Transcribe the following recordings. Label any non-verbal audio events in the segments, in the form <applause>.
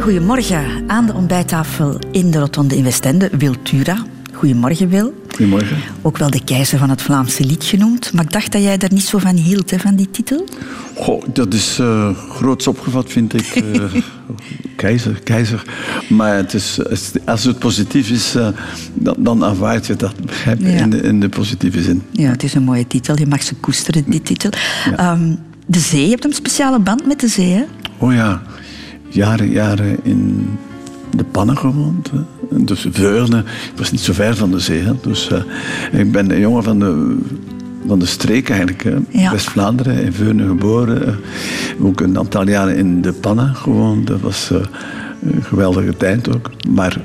goedemorgen. Aan de ontbijttafel in de Rotonde in Westende, Wiltura. Goedemorgen, Wil. Goedemorgen. Ook wel de keizer van het Vlaamse lied genoemd. Maar ik dacht dat jij daar niet zo van hield, hè, van die titel. Goh, dat is uh, groots opgevat, vind ik. Uh, <laughs> keizer, keizer. Maar het is, als het positief is, uh, dan, dan aanvaard je dat, begrijp je, ja. in, de, in, de, positieve zin. Ja, het is een mooie titel. Je mag ze koesteren, die titel. Ja. Um, de zee, je hebt een speciale band met de zee, hè? Oh ja, jaren, jaren in de pannen gewoond. Hè. Dus Veurne, ik was niet zo ver van de zee. Hè. Dus uh, ik ben een jongen van de, van de streek eigenlijk. Ja. West-Vlaanderen, in Veurne geboren. Ook een aantal jaren in de pannen gewoond. Dat was uh, een geweldige tijd ook. Maar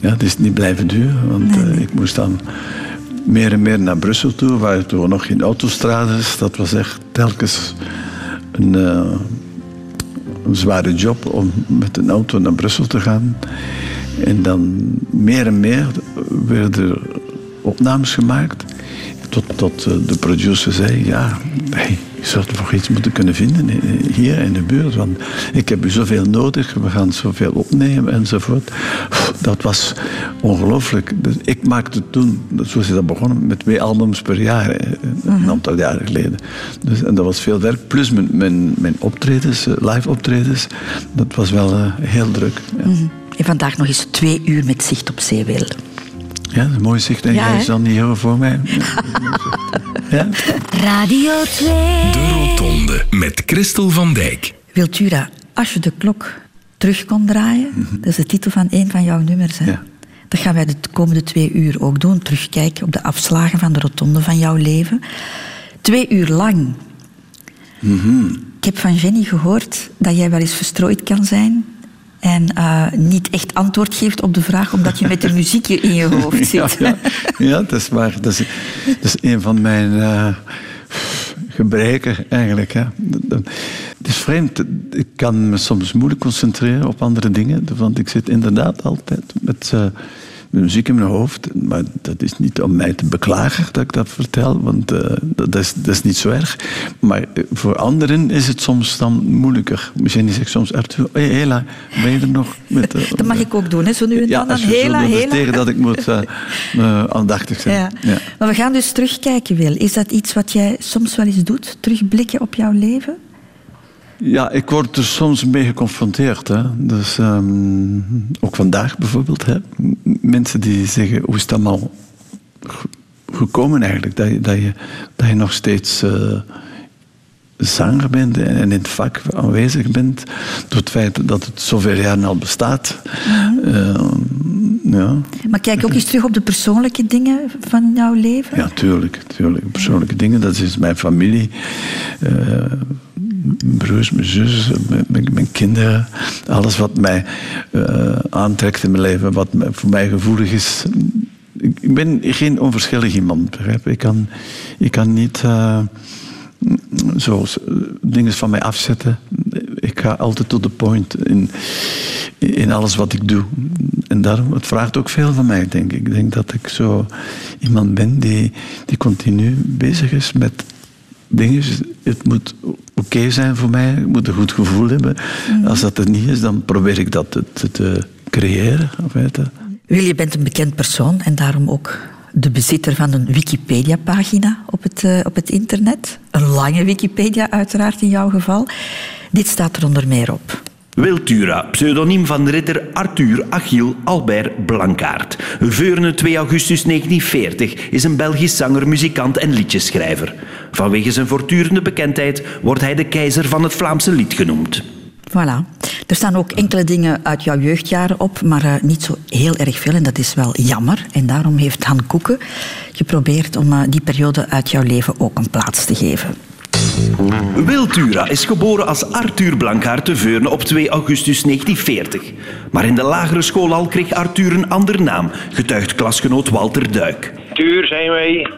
ja, het is niet blijven duren. Want nee, nee. Uh, ik moest dan meer en meer naar Brussel toe, waar toen nog geen autostrades. Dat was echt telkens een een zware job om met een auto naar Brussel te gaan. En dan meer en meer werden er opnames gemaakt. Tot, tot de producer zei, ja, <laughs> hey, je zou toch iets moeten kunnen vinden hier in de buurt. Want ik heb u zoveel nodig, we gaan zoveel opnemen enzovoort. Dat was ongelooflijk. Dus ik maakte toen, zo is dat begonnen, met twee albums per jaar. Een aantal jaren geleden. Dus, en dat was veel werk. Plus mijn, mijn, mijn optredens, live optredens. Dat was wel heel druk. Ja. -hmm. En vandaag nog eens twee uur met zicht op zeeweel. Ja, dat is mooi zicht. En ja, jij is dan niet heel voor mij. <laughs> ja? Radio 2. De Rotonde met Christel van Dijk. Wiltura, als je de klok terug kon draaien, mm -hmm. dat is de titel van een van jouw nummers. Hè? Ja. Dat gaan wij de komende twee uur ook doen. Terugkijken op de afslagen van de rotonde van jouw leven. Twee uur lang. Mm -hmm. Ik heb van Jenny gehoord dat jij wel eens verstrooid kan zijn en uh, niet echt antwoord geeft op de vraag omdat je met de muziek in je hoofd <laughs> zit. Ja, ja. ja dat is waar. Dat is, dat is een van mijn uh, gebreken eigenlijk. Hè. Het is vreemd. Ik kan me soms moeilijk concentreren op andere dingen. Want ik zit inderdaad altijd met... Uh, met muziek in mijn hoofd. Maar dat is niet om mij te beklagen dat ik dat vertel, want uh, dat, is, dat is niet zo erg. Maar voor anderen is het soms dan moeilijker. Misschien zegt soms Arthur, hey, Hela, ben je er nog? Met, uh, <laughs> dat mag ik ook doen, hè, zo nu en ja, dan. Hela, Hela. tegen dat ik moet uh, <laughs> aandachtig zijn. Ja. Ja. Maar we gaan dus terugkijken, Wil. Is dat iets wat jij soms wel eens doet? Terugblikken op jouw leven? Ja, ik word er soms mee geconfronteerd. Hè. Dus, um, ook vandaag bijvoorbeeld. Hè. Mensen die zeggen, hoe is het allemaal gekomen eigenlijk? Dat je, dat je, dat je nog steeds uh, zanger bent en in het vak aanwezig bent. Door het feit dat het zoveel jaar al bestaat. Mm -hmm. uh, ja. Maar kijk ook eens terug op de persoonlijke dingen van jouw leven. Ja, tuurlijk. tuurlijk. Persoonlijke dingen, dat is mijn familie. Uh, mijn broers, mijn zus, mijn, kinderen. Alles wat mij uh, aantrekt in mijn leven, wat voor mij gevoelig is. Ik ben geen onverschillig iemand, begrijp Ik kan, ik kan niet uh, zo dingen van mij afzetten. Ik ga altijd tot de point in, in alles wat ik doe. En daarom, het vraagt ook veel van mij, denk ik. Ik denk dat ik zo iemand ben die, die continu bezig is met dingen. Het moet oké okay zijn voor mij. Ik moet een goed gevoel hebben. Mm. Als dat er niet is, dan probeer ik dat te, te creëren. Wil, je bent een bekend persoon en daarom ook de bezitter van een Wikipedia-pagina op het, uh, op het internet. Een lange Wikipedia, uiteraard in jouw geval. Dit staat er onder meer op. Wiltura, pseudoniem van ridder Arthur Achille Albert Blankaert. Veurne 2 augustus 1940 is een Belgisch zanger, muzikant en liedjeschrijver. Vanwege zijn voortdurende bekendheid wordt hij de keizer van het Vlaamse lied genoemd. Voilà. Er staan ook enkele dingen uit jouw jeugdjaren op, maar uh, niet zo heel erg veel. En dat is wel jammer. En daarom heeft Han Koeken geprobeerd om uh, die periode uit jouw leven ook een plaats te geven. Wiltura is geboren als Arthur Blankaart te Veurne op 2 augustus 1940. Maar in de lagere school al kreeg Arthur een ander naam, getuigt klasgenoot Walter Duik. Tuur zijn wij,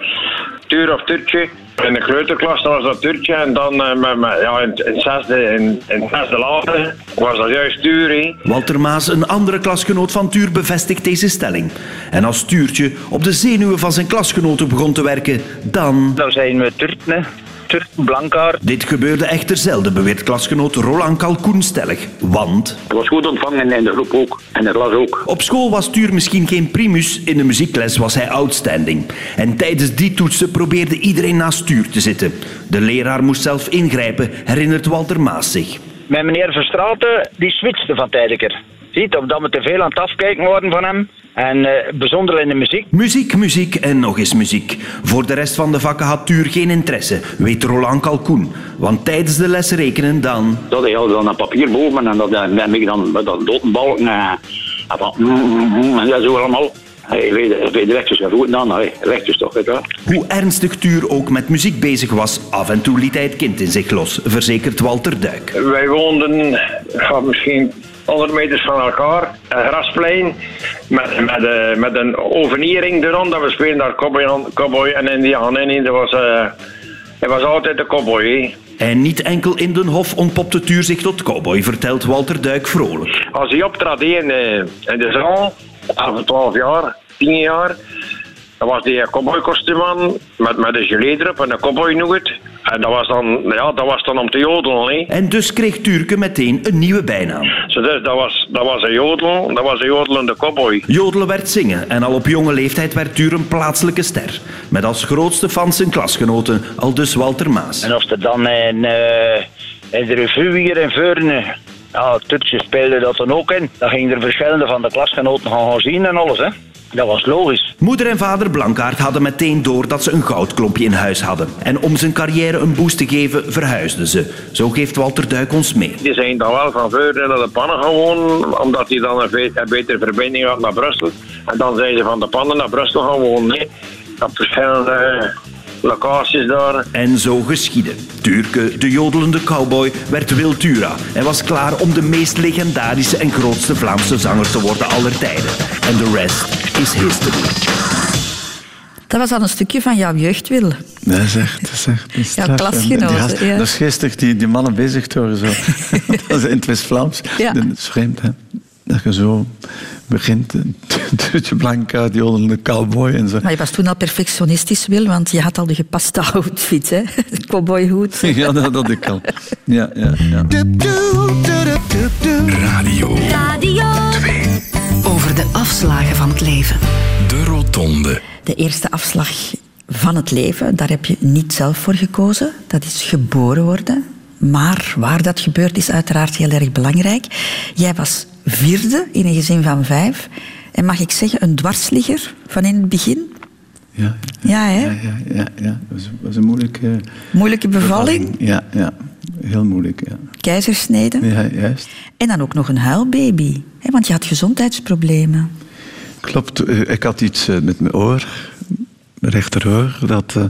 Tuur of Turtje. In de kleuterklas was dat Turtje en dan met, met, ja, in, in, zesde, in, in zesde was dat juist Tuur. He. Walter Maas, een andere klasgenoot van Tuur, bevestigt deze stelling. En als Tuurtje op de zenuwen van zijn klasgenoten begon te werken, dan... Dan zijn we Turtne. Blankaart. Dit gebeurde echter zelden, beweert klasgenoot Roland Kalkoen stellig. Want... Hij was goed ontvangen in de groep ook. En de klas ook. Op school was Tuur misschien geen primus, in de muziekles was hij outstanding. En tijdens die toetsen probeerde iedereen naast Tuur te zitten. De leraar moest zelf ingrijpen, herinnert Walter Maas zich. Met meneer Verstraeten, die switchte van tijdelijker. Ziet, omdat we te veel aan het afkijken worden van hem. En uh, bijzonder in de muziek. Muziek, muziek en nog eens muziek. Voor de rest van de vakken had Tuur geen interesse, weet Roland Kalkoen. Want tijdens de les rekenen dan... Dat hij dan een papier boven en dat heb ik dan met dat dotenbalk en, en, en dat zo allemaal. Hij weet, weet rechtjes en goed dan, hey, rechtjes toch. Weet je. Hoe ernstig Tuur ook met muziek bezig was, af en toe liet hij het kind in zich los, verzekert Walter Duik. Wij woonden ja, misschien 100 meters van elkaar, een grasplein, met, met, uh, met een overniering erom. Dat we spelen daar cowboy, cowboy en indiaan in. Dat was, uh, was altijd een cowboy. He. En niet enkel in den Hof ontpopte Tuur zich tot cowboy, vertelt Walter Duik vrolijk. Als hij optrad in, uh, in de zaal, van 12 jaar, 10 jaar, dan was die cowboykostuum aan, met, met een gilet erop en een cowboy nugget. En dat was dan, ja, dat was dan om te jodelen. Hè. En dus kreeg Turke meteen een nieuwe bijnaam. So dus, dat, was, dat was een jodel, dat was een jodelende cowboy. Jodelen werd zingen en al op jonge leeftijd werd Tuur een plaatselijke ster. Met als grootste fans zijn klasgenoten, al dus Walter Maas. En als er dan in, uh, in de revue hier in Veurne ja, Turkse speelde dat dan ook in. Dan gingen er verschillende van de klasgenoten gaan zien en alles. Hè. Dat was logisch. Moeder en vader Blankaart hadden meteen door dat ze een goudklompje in huis hadden. En om zijn carrière een boost te geven, verhuisden ze. Zo geeft Walter Duik ons mee. Die zijn dan wel van Veurne naar de pannen gewoon, omdat hij dan een, een betere verbinding had naar Brussel. En dan zijn ze van de pannen naar Brussel gaan wonen. Nee. Op verschillende locaties daar. En zo geschiedde. Turke, de jodelende cowboy, werd Wiltura en was klaar om de meest legendarische en grootste Vlaamse zanger te worden aller tijden. En de rest is history. Dat was al een stukje van jouw jeugd, Wil. Dat is echt, dat is echt dat is Jouw klasgenoten, ja. Dat is geestig, die, die mannen bezig te horen. Zo. <laughs> dat is in het West-Vlaams. Ja. Dat is vreemd, hè. Dat je zo begint, <laughs> Turtje Blanca, die jodelende cowboy en zo. Maar je was toen al perfectionistisch, Wil, want je had al de gepaste <laughs> outfit, hè? De cowboyhoed. <laughs> Ja, dat had ik al. Ja, ja, ja. Radio Radio 2. over de afslagen van het leven. De Rotonde. De eerste afslag van het leven, daar heb je niet zelf voor gekozen. Dat is geboren worden. Maar waar dat gebeurt is uiteraard heel erg belangrijk. Jij was vierde in een gezin van vijf. En mag ik zeggen, een dwarsligger van in het begin? Ja, Ja, hè? ja, ja, ja, ja. Dat was, was een moeilijke Moeilijke bevalling, Ja, ja. Heel moeilijk, ja. keizersnede. Ja, juist. En dan ook nog een huilbaby. Hè, want je had gezondheidsproblemen. Klopt, eh, ik had iets eh, met mijn oor, mijn rechteroor. Dat, eh,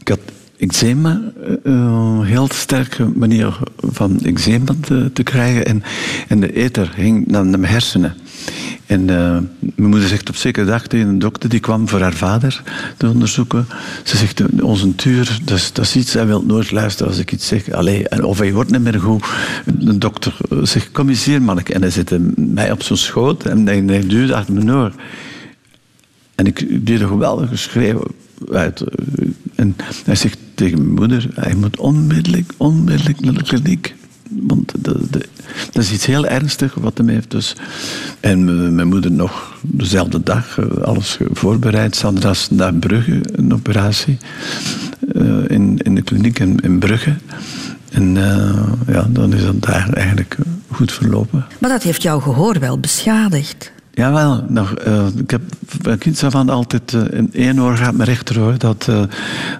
ik had eczeema, eh, een heel sterke manier van eczeema te, te krijgen. En, en de ether ging naar, mijn hersenen. En eh, mijn moeder zegt op zekere dag tegen een dokter, die kwam voor haar vader te onderzoeken. Ze zegt, onze tuur, dat is, dat is iets, hij wil nooit luisteren als ik iets zeg. Allee, of hij wordt niet meer goed. De dokter zegt, kom eens hier manneke. En hij zette mij op zijn schoot en hij, hij duwde achter mijn oor. En ik ik deed geweldige schreeuw uit. En hij zegt tegen mijn moeder, hij moet onmiddellijk, onmiddellijk naar de kliniek. Want dat, is iets heel ernstigs wat hem heeft. Dus. En mijn moeder nog dezelfde dag eh, alles voorbereid. Sandras naar Brugge, een operatie. eh, in, in de kliniek in, in Brugge. En eh, ja, dan is dat daar eigenlijk goed verlopen. Maar dat heeft jouw gehoor wel beschadigd. Jawel, nog, eh, ik heb van kinds af aan altijd eh, in één oor gehad, mijn rechteroor, dat, eh,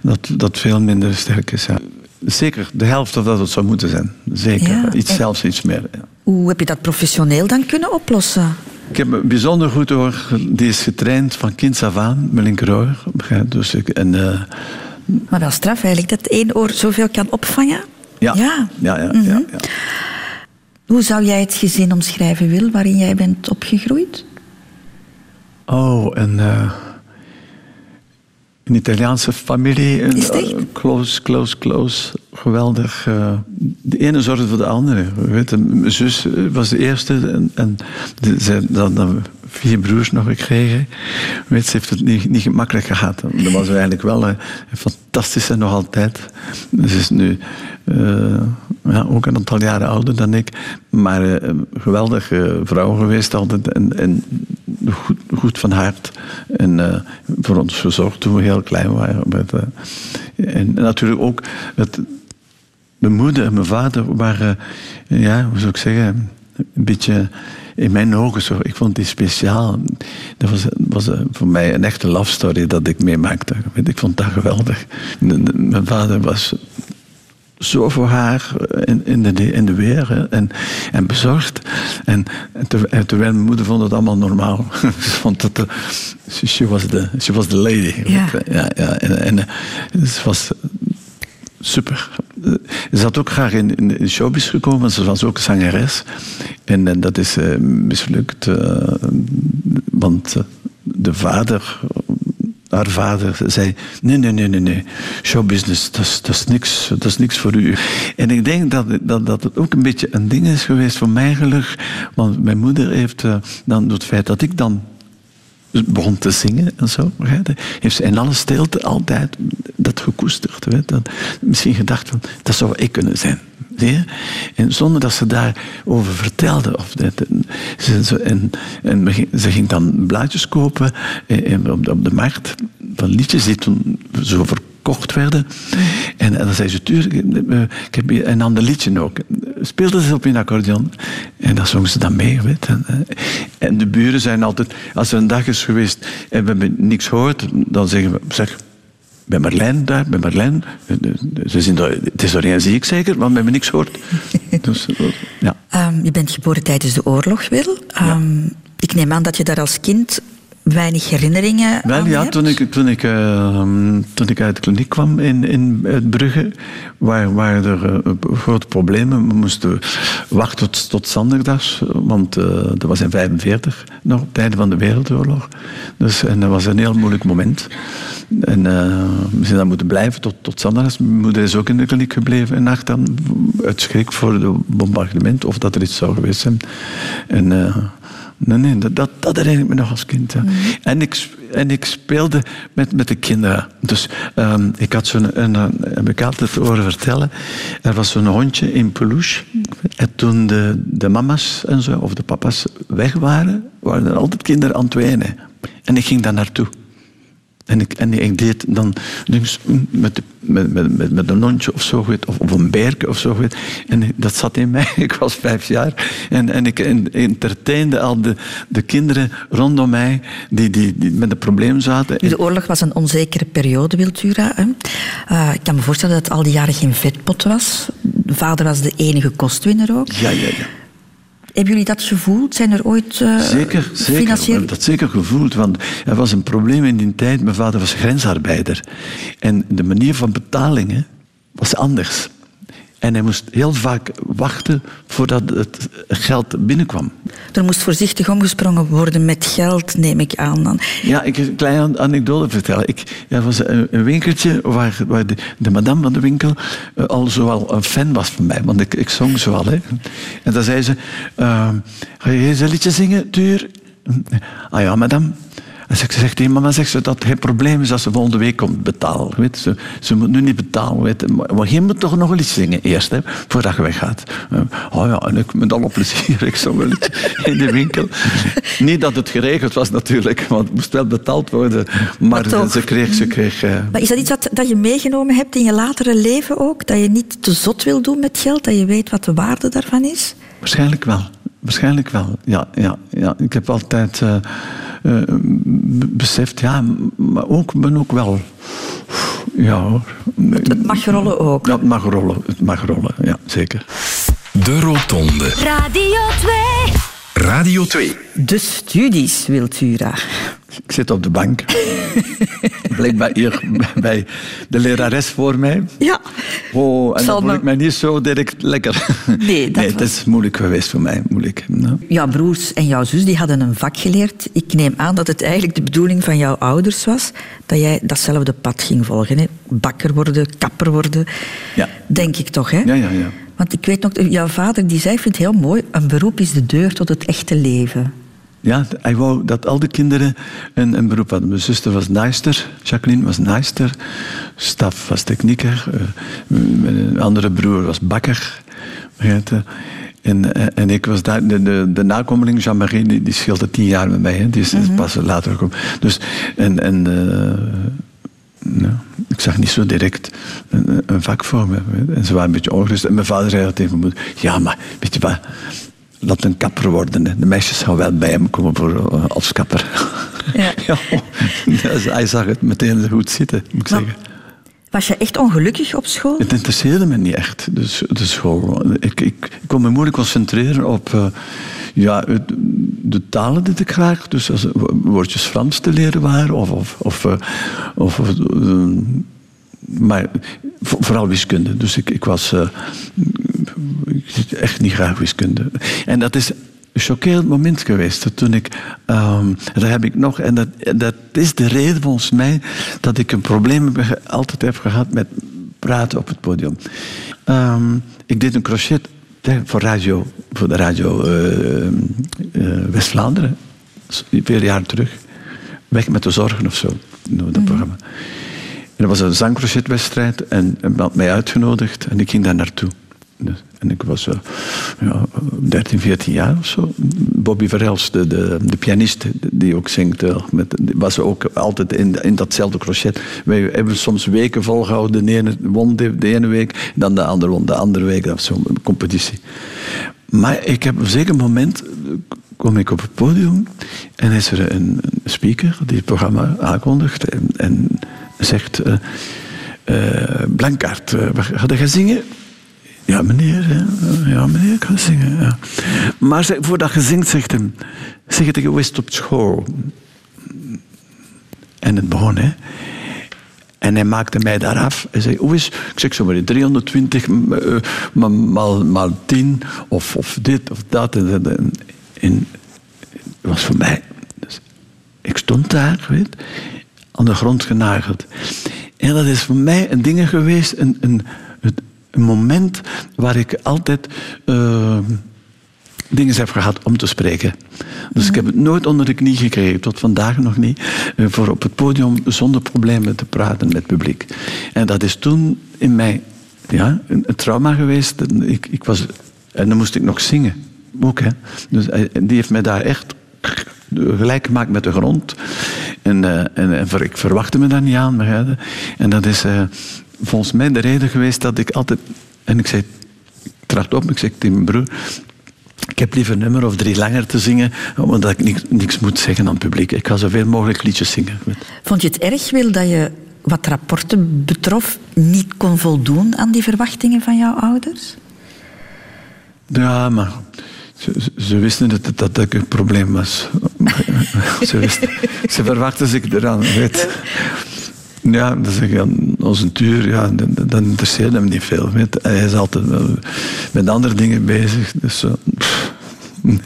dat, dat veel minder sterk is. Ja. Zeker de helft of dat het zou moeten zijn. Zeker, Ja, iets, en- zelfs iets meer. Ja. Hoe heb je dat professioneel dan kunnen oplossen? Ik heb een bijzonder goed oor, die is getraind van kinds af aan, mijn linkeroor. Dus ik, en, Maar wel straf eigenlijk, dat één oor zoveel kan opvangen. ja, Ja. ja, ja, Mhm. ja, ja. Hoe zou jij het gezin omschrijven, Wil, waarin jij bent opgegroeid? Oh, en eh, een Italiaanse familie. Een, Is het echt? eh, close, close, close. Geweldig. eh, de ene zorgde voor de andere. Mijn zus eh, was de eerste. En, en de- zij, dan, dan vier broers nog gekregen. Weet, ze heeft het niet, niet gemakkelijk gehad. Dat was eigenlijk wel een, een fantastische nog altijd. Ze is nu ja, ook een aantal jaren ouder dan ik. Maar een geweldige vrouw geweest altijd. En, en goed, goed, van hart. En voor ons gezorgd toen we heel klein waren. En, en, natuurlijk ook... Het, mijn moeder en mijn vader waren... ja, hoe zou ik zeggen... Een beetje in mijn ogen zo. Ik vond die speciaal. Dat was, was voor mij een echte love story dat ik meemaakte. Ik vond dat geweldig. Mijn vader was zo voor haar in, in, de, in de weer en, en bezorgd. En, en terwijl mijn moeder vond het allemaal normaal. <laughs> Ze vond dat de, she, was the, she was the lady. Ja. ja, ja en, en het was super. Ze had ook graag in, in de showbiz gekomen, ze was ook zangeres. En, dat is uh, mislukt, uh, want de vader haar vader zei: Nee, nee, nee, nee, nee. Showbusiness, dat is, niks, dat is niks voor u. En ik denk dat, dat, dat het ook een beetje een ding is geweest voor mij geluk. Want mijn moeder heeft dan door het feit dat ik dan begon te zingen en zo, heeft ze in alle stilte altijd dat gekoesterd. Weet, dat, misschien gedacht van, dat zou ik kunnen zijn. Zie? En zonder dat ze daarover vertelde. Of dat, ze, en, en ze ging dan blaadjes kopen eh, op, de, op de markt van liedjes die toen zo verkocht werden. En, en dan zei ze, tuurlijk, eh, ik heb een ander liedje ook. Speelde ze op in accordeon. En dan zong ze dan mee. Weet. En, eh, en de buren zijn altijd, als er een dag is geweest en we hebben niks gehoord, dan zeggen we, zeg, bij Marlijn daar, bij Marlijn. Ze zien dat, het is alleen zie ik zeker, want we hebben niks gehoord. <laughs> dus, ja. Um, je bent geboren tijdens de oorlog, Wil. Um, ja. Ik neem aan dat je daar als kind weinig herinneringen Wel, aan ja, hebt? toen ik, toen, ik, uh, toen ik uit de kliniek kwam in, in Brugge, waren, waren er uh, grote problemen. We moesten wachten tot, tot want uh, dat was in 1945, nog op het einde van de Wereldoorlog. Dus, en dat was een heel moeilijk moment. En we zijn dan moeten blijven tot, tot Sanderdag. Mijn moeder is ook in de kliniek gebleven een nacht dan, uit schrik voor het bombardement, of dat er iets zou geweest zijn. En, Nee, nee, dat, dat, dat herinner ik me nog als kind. Mm. En, ik, en ik speelde met, met de kinderen. Dus um, ik had zo'n, een, heb ik altijd horen vertellen, er was zo'n hondje in peluche. En toen de, de mama's en zo, of de papa's weg waren, waren er altijd kinderen aan het wenen. En ik ging daar naartoe. En ik, en ik deed dan met, met, met, met een hondje of zo, of, of een berke of zo. En dat zat in mij. <laughs> Ik was vijf jaar. En, en ik entertainde al de, de kinderen rondom mij die, die, die met een probleem zaten. De oorlog was een onzekere periode, Wiltura. Uh, ik kan me voorstellen dat het al die jaren geen vetpot was. De vader was de enige kostwinner ook. Ja, ja, ja. Hebben jullie dat gevoeld? Zijn er ooit uh, zeker, zeker. financieel... Dat zeker gevoeld, want er was een probleem in die tijd. Mijn vader was grensarbeider. En de manier van betalingen was anders. En hij moest heel vaak wachten voordat het geld binnenkwam. Er moest voorzichtig omgesprongen worden met geld, neem ik aan dan. Ja, ik een kleine anekdote vertellen. Ik, er was een, winkeltje waar, waar de, de, madame van de winkel uh, al zoal een fan was van mij. Want ik, ik zong zoal. Hè. En dan zei ze, uh, ga je eens een liedje zingen, Tuur? Ah ja, madame. En ze zegt tegen mama zegt ze dat het geen probleem is als ze volgende week komt betalen. Weet, ze, ze moet nu niet betalen. Weet, maar je moet toch nog wel iets zingen eerst, hè, voordat je weggaat. Oh ja, en ik met alle plezier. <laughs> Ik zong wel iets in de winkel. niet dat het geregeld was natuurlijk, want het moest wel betaald worden. Maar, maar ze kreeg... Ze kreeg uh... maar is dat iets wat dat je meegenomen hebt in je latere leven ook? Dat je niet te zot wil doen met geld? Dat je weet wat de waarde daarvan is? Waarschijnlijk wel. Waarschijnlijk wel, ja. ja, ja. Ik heb altijd uh, uh, beseft, ja, maar ook, ben ook wel... Ja hoor. Het, het, mag rollen ook. Ja, het mag rollen, het mag rollen, ja, zeker. De Rotonde. Radio 2. Radio 2. De studies, Wiltura. Ik zit op de bank. <laughs> Blijkbaar hier bij de lerares voor mij. Ja. Oh, en dan voel ik mij niet zo direct lekker. Nee, dat nee, het is moeilijk geweest voor mij. Moeilijk. Nou. Jouw broers en jouw zus die hadden een vak geleerd. Ik neem aan dat het eigenlijk de bedoeling van jouw ouders was dat jij datzelfde pad ging volgen. Hè? Bakker worden, kapper worden. Ja. Denk ik toch, hè? Ja, ja, ja. Want ik weet nog, jouw vader die zei, ik vind het heel mooi, een beroep is de deur tot het echte leven. ja, hij wou dat al die kinderen een, een beroep hadden. Mijn zuster was naaister, Jacqueline was naaister, Staf was technieker, uh, mijn andere broer was bakker. En, eh, en ik was daar, de, de, de nakomeling, Jean-Marie, die, die scheelde tien jaar met mij. Hè. Die is mm -hmm. pas later gekomen. Dus, en, en uh, ik zag niet zo direct een, een vak voor me. En ze waren een beetje ongerust. En mijn vader zei tegen mijn moeder, ja, maar weet je wat laat een kapper worden. De meisjes gaan wel bij hem komen voor, uh, als kapper. Ja. <laughs> ja. <laughs> Dus hij zag het meteen goed zitten, moet ik maar, zeggen. Was je echt ongelukkig op school? Het interesseerde me niet echt, de, de school. Ik, ik, kon me moeilijk concentreren op uh, ja, de talen die ik graag... Dus als woordjes Frans te leren waren, of... of, of, of uh, maar vooral wiskunde. Dus ik, ik was echt niet graag wiskunde. En dat is chockerend moment geweest. Toen ik, um, dat heb ik nog, en dat, dat is de reden volgens mij dat ik een probleem heb, altijd heb gehad met praten op het podium. Um, ik deed een crochet voor, radio, voor de radio uh, uh, West-Vlaanderen, veel jaar terug. Weg met de zorgen of zo, dat mm -hmm. programma. En dat was een zangcrochetwedstrijd en men had mij uitgenodigd en ik ging daar naartoe. En ik was uh, ja, 13, 14 jaar of zo. Bobby Verhels, de, de, pianist die ook zingt, uh, met, was ook altijd in, in datzelfde crochet. Wij hebben soms weken volgehouden. De ene de, week, dan de andere week. Dat zo'n competitie. Maar ik heb op een zeker moment kom ik op het podium en is er een speaker die het programma aankondigt en, en zegt: uh, uh, Blankaart, uh, ga je zingen? Ja, meneer, ja, meneer, ik zingen. Ja. Maar voordat je zingt, zegt hem: Zeg het geweest op school. En het begon, hè. En hij maakte mij daar af. Hij zei, hoe is, ik zeg zo maar, 320 uh, maal, maal 10 of, of dit of dat. En, en, en het was voor mij... Dus ik stond daar, weet aan de grond genageld. En dat is voor mij een ding geweest, een, een, een moment waar ik altijd uh, dingen heb gehad om te spreken. Dus ik heb het nooit onder de knie gekregen, tot vandaag nog niet, uh, voor op het podium zonder problemen te praten met het publiek. En dat is toen in mij ja, een, trauma geweest. Ik, ik was, en dan moest ik nog zingen, ook. Hè. Dus die heeft mij daar echt gelijk gemaakt met de grond. En, en, en, ik verwachtte me daar niet aan. En dat is volgens mij de reden geweest dat ik altijd... En ik zei, ik trad op, ik zei tegen mijn broer... Ik heb liever een nummer of drie langer te zingen, omdat ik niks, niks moet zeggen aan het publiek. Ik ga zoveel mogelijk liedjes zingen. Vond je het erg, Wil, dat je wat rapporten betrof niet kon voldoen aan die verwachtingen van jouw ouders? Ja, maar ze, ze, wisten dat, dat een probleem was. <laughs> ze, wisten, ze verwachten zich eraan. Weet. Ja, als een tuur, ja, dan interesseert hem niet veel. Weet. Hij is altijd met andere dingen bezig. Dus, uh, <laughs>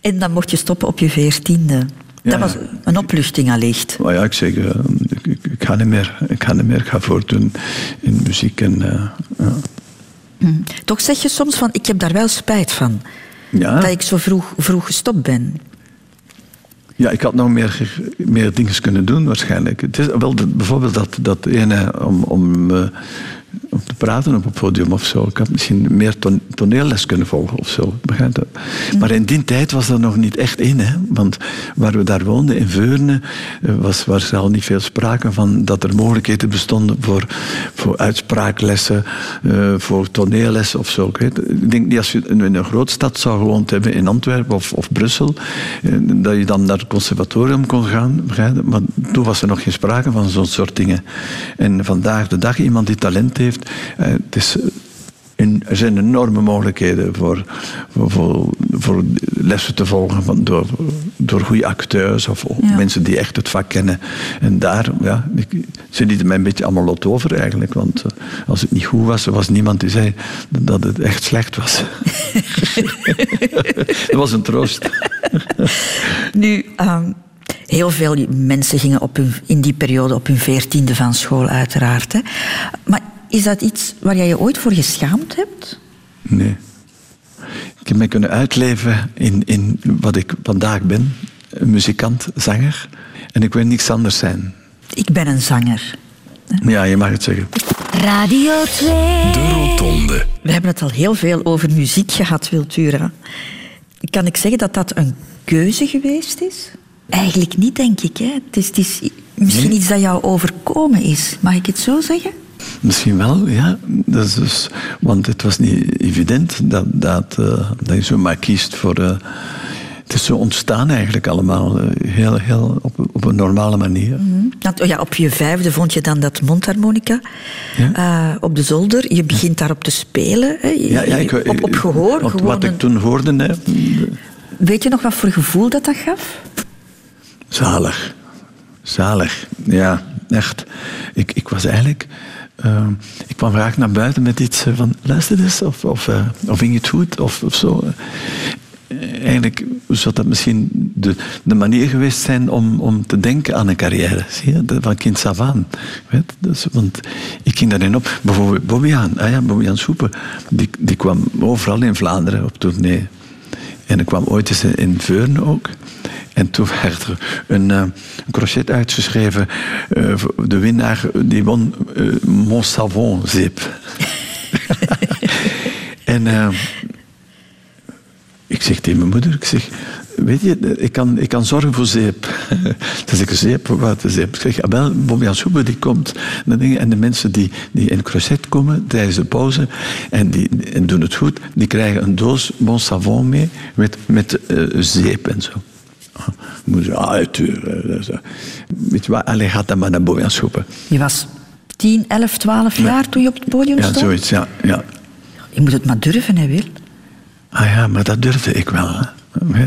en dan mocht je stoppen op je veertiende. Dat was een opluchting allicht. Maar ja, ik zeg, uh, ik, ik, ik, ga niet meer. Ik ga niet meer. Ik ga voortdoen in muziek. En, uh, ja. Hm. Toch zeg je soms van, ik heb daar wel spijt van. Ja. Dat ik zo vroeg, vroeg gestopt ben. Ja, ik had nog meer, meer dingen kunnen doen waarschijnlijk. Het is wel bijvoorbeeld dat, dat ene om, om uh, om te praten op het podium of zo. Ik had misschien meer ton toneelles kunnen volgen of zo. Je? Maar in die tijd was dat nog niet echt in. Hè? Want waar we daar woonden, in Veurne, eh, was, was er al niet veel sprake van dat er mogelijkheden bestonden voor, voor uitspraaklessen, uh, voor toneelles of zo. Ik, denk niet als je in een grootstad zou gewoond hebben, in Antwerpen of, of Brussel, uh, dat je dan naar het conservatorium kon gaan. Maar toen was er nog geen sprake van zo'n soort dingen. En vandaag de dag iemand die talent heeft. Het is, in, er zijn enorme mogelijkheden voor, voor, voor, lessen te volgen van, door, door goede acteurs of ja. mensen die echt het vak kennen. En daar ja, ze lieten mij een beetje allemaal lot over eigenlijk. Want uh, als het niet goed was, er was niemand die zei dat het echt slecht was. <laughs> dat was een troost. nu, um, heel veel mensen gingen op hun, in die periode op hun veertiende van school uiteraard. Hè. Maar is dat iets waar jij je ooit voor geschaamd hebt? Nee. ik heb mij kunnen uitleven in, in wat ik vandaag ben. Een muzikant, zanger. En ik wil niks anders zijn. Ik ben een zanger. Ja, je mag het zeggen. Radio 2. De Rotonde. We hebben het al heel veel over muziek gehad, Wiltura. Kan ik zeggen dat dat een keuze geweest is? Eigenlijk niet, denk ik. Hè? Het is, het is misschien iets dat jou overkomen is. Mag ik het zo zeggen? Misschien wel, ja. Dat is dus, want het was niet evident dat, dat, eh, dat je zomaar kiest voor... eh, het is zo ontstaan eigenlijk allemaal. eh, heel, heel op, op een normale manier. Want, oh ja, op je vijfde vond je dan dat mondharmonica Ja. op de zolder. Je begint daarop te spelen. Hè? Je- Ja, ja, ik, op, op gehoor. want gewoon wat ik toen hoorde, hè, Weet je nog wat voor gevoel dat dat gaf? Zalig. Zalig. Ja, echt. Ik, ik was eigenlijk... eh, ik kwam graag naar buiten met iets eh, van... Luister eens, of, of, eh, of ging het goed, of, of zo. Eh, Eigenlijk zou dat misschien de, de manier geweest zijn om, om te denken aan een carrière. Zie je? Van kind af. Weet? Dus, want ik ging daarin op. Bijvoorbeeld Bobbiaan. Ah ja, Bobbiaan Soepen. Die, die kwam overal in Vlaanderen op tournee. En ik kwam ooit eens in Veurne ook. En toen werd er een, eh, een crochet uitgeschreven. voor de winnaar die won eh Mon Savon Zip. <laughs> en ik zeg tegen mijn moeder, ik zeg, weet je, ik kan, ik kan zorgen voor zeep. <laughs> Zeg ik, zeep, wat zeep? Ik zeg, ah, wel, Bobby Soebe die komt. En, de mensen die, die in crochet komen tijdens de pauze en, die, en doen het goed, die krijgen een doos Bon Savon mee met, met zeep en zo. <laughs> Eh, zo. Weet je wat, allee, gaat dan maar naar Bobby Soebe. Je was 10, 11, 12 jaar toen je op het podium Ja, stond? zoiets, ja. ja. Je moet het maar durven, hè, Wil. Ah ja, maar dat durfde ik wel. hè.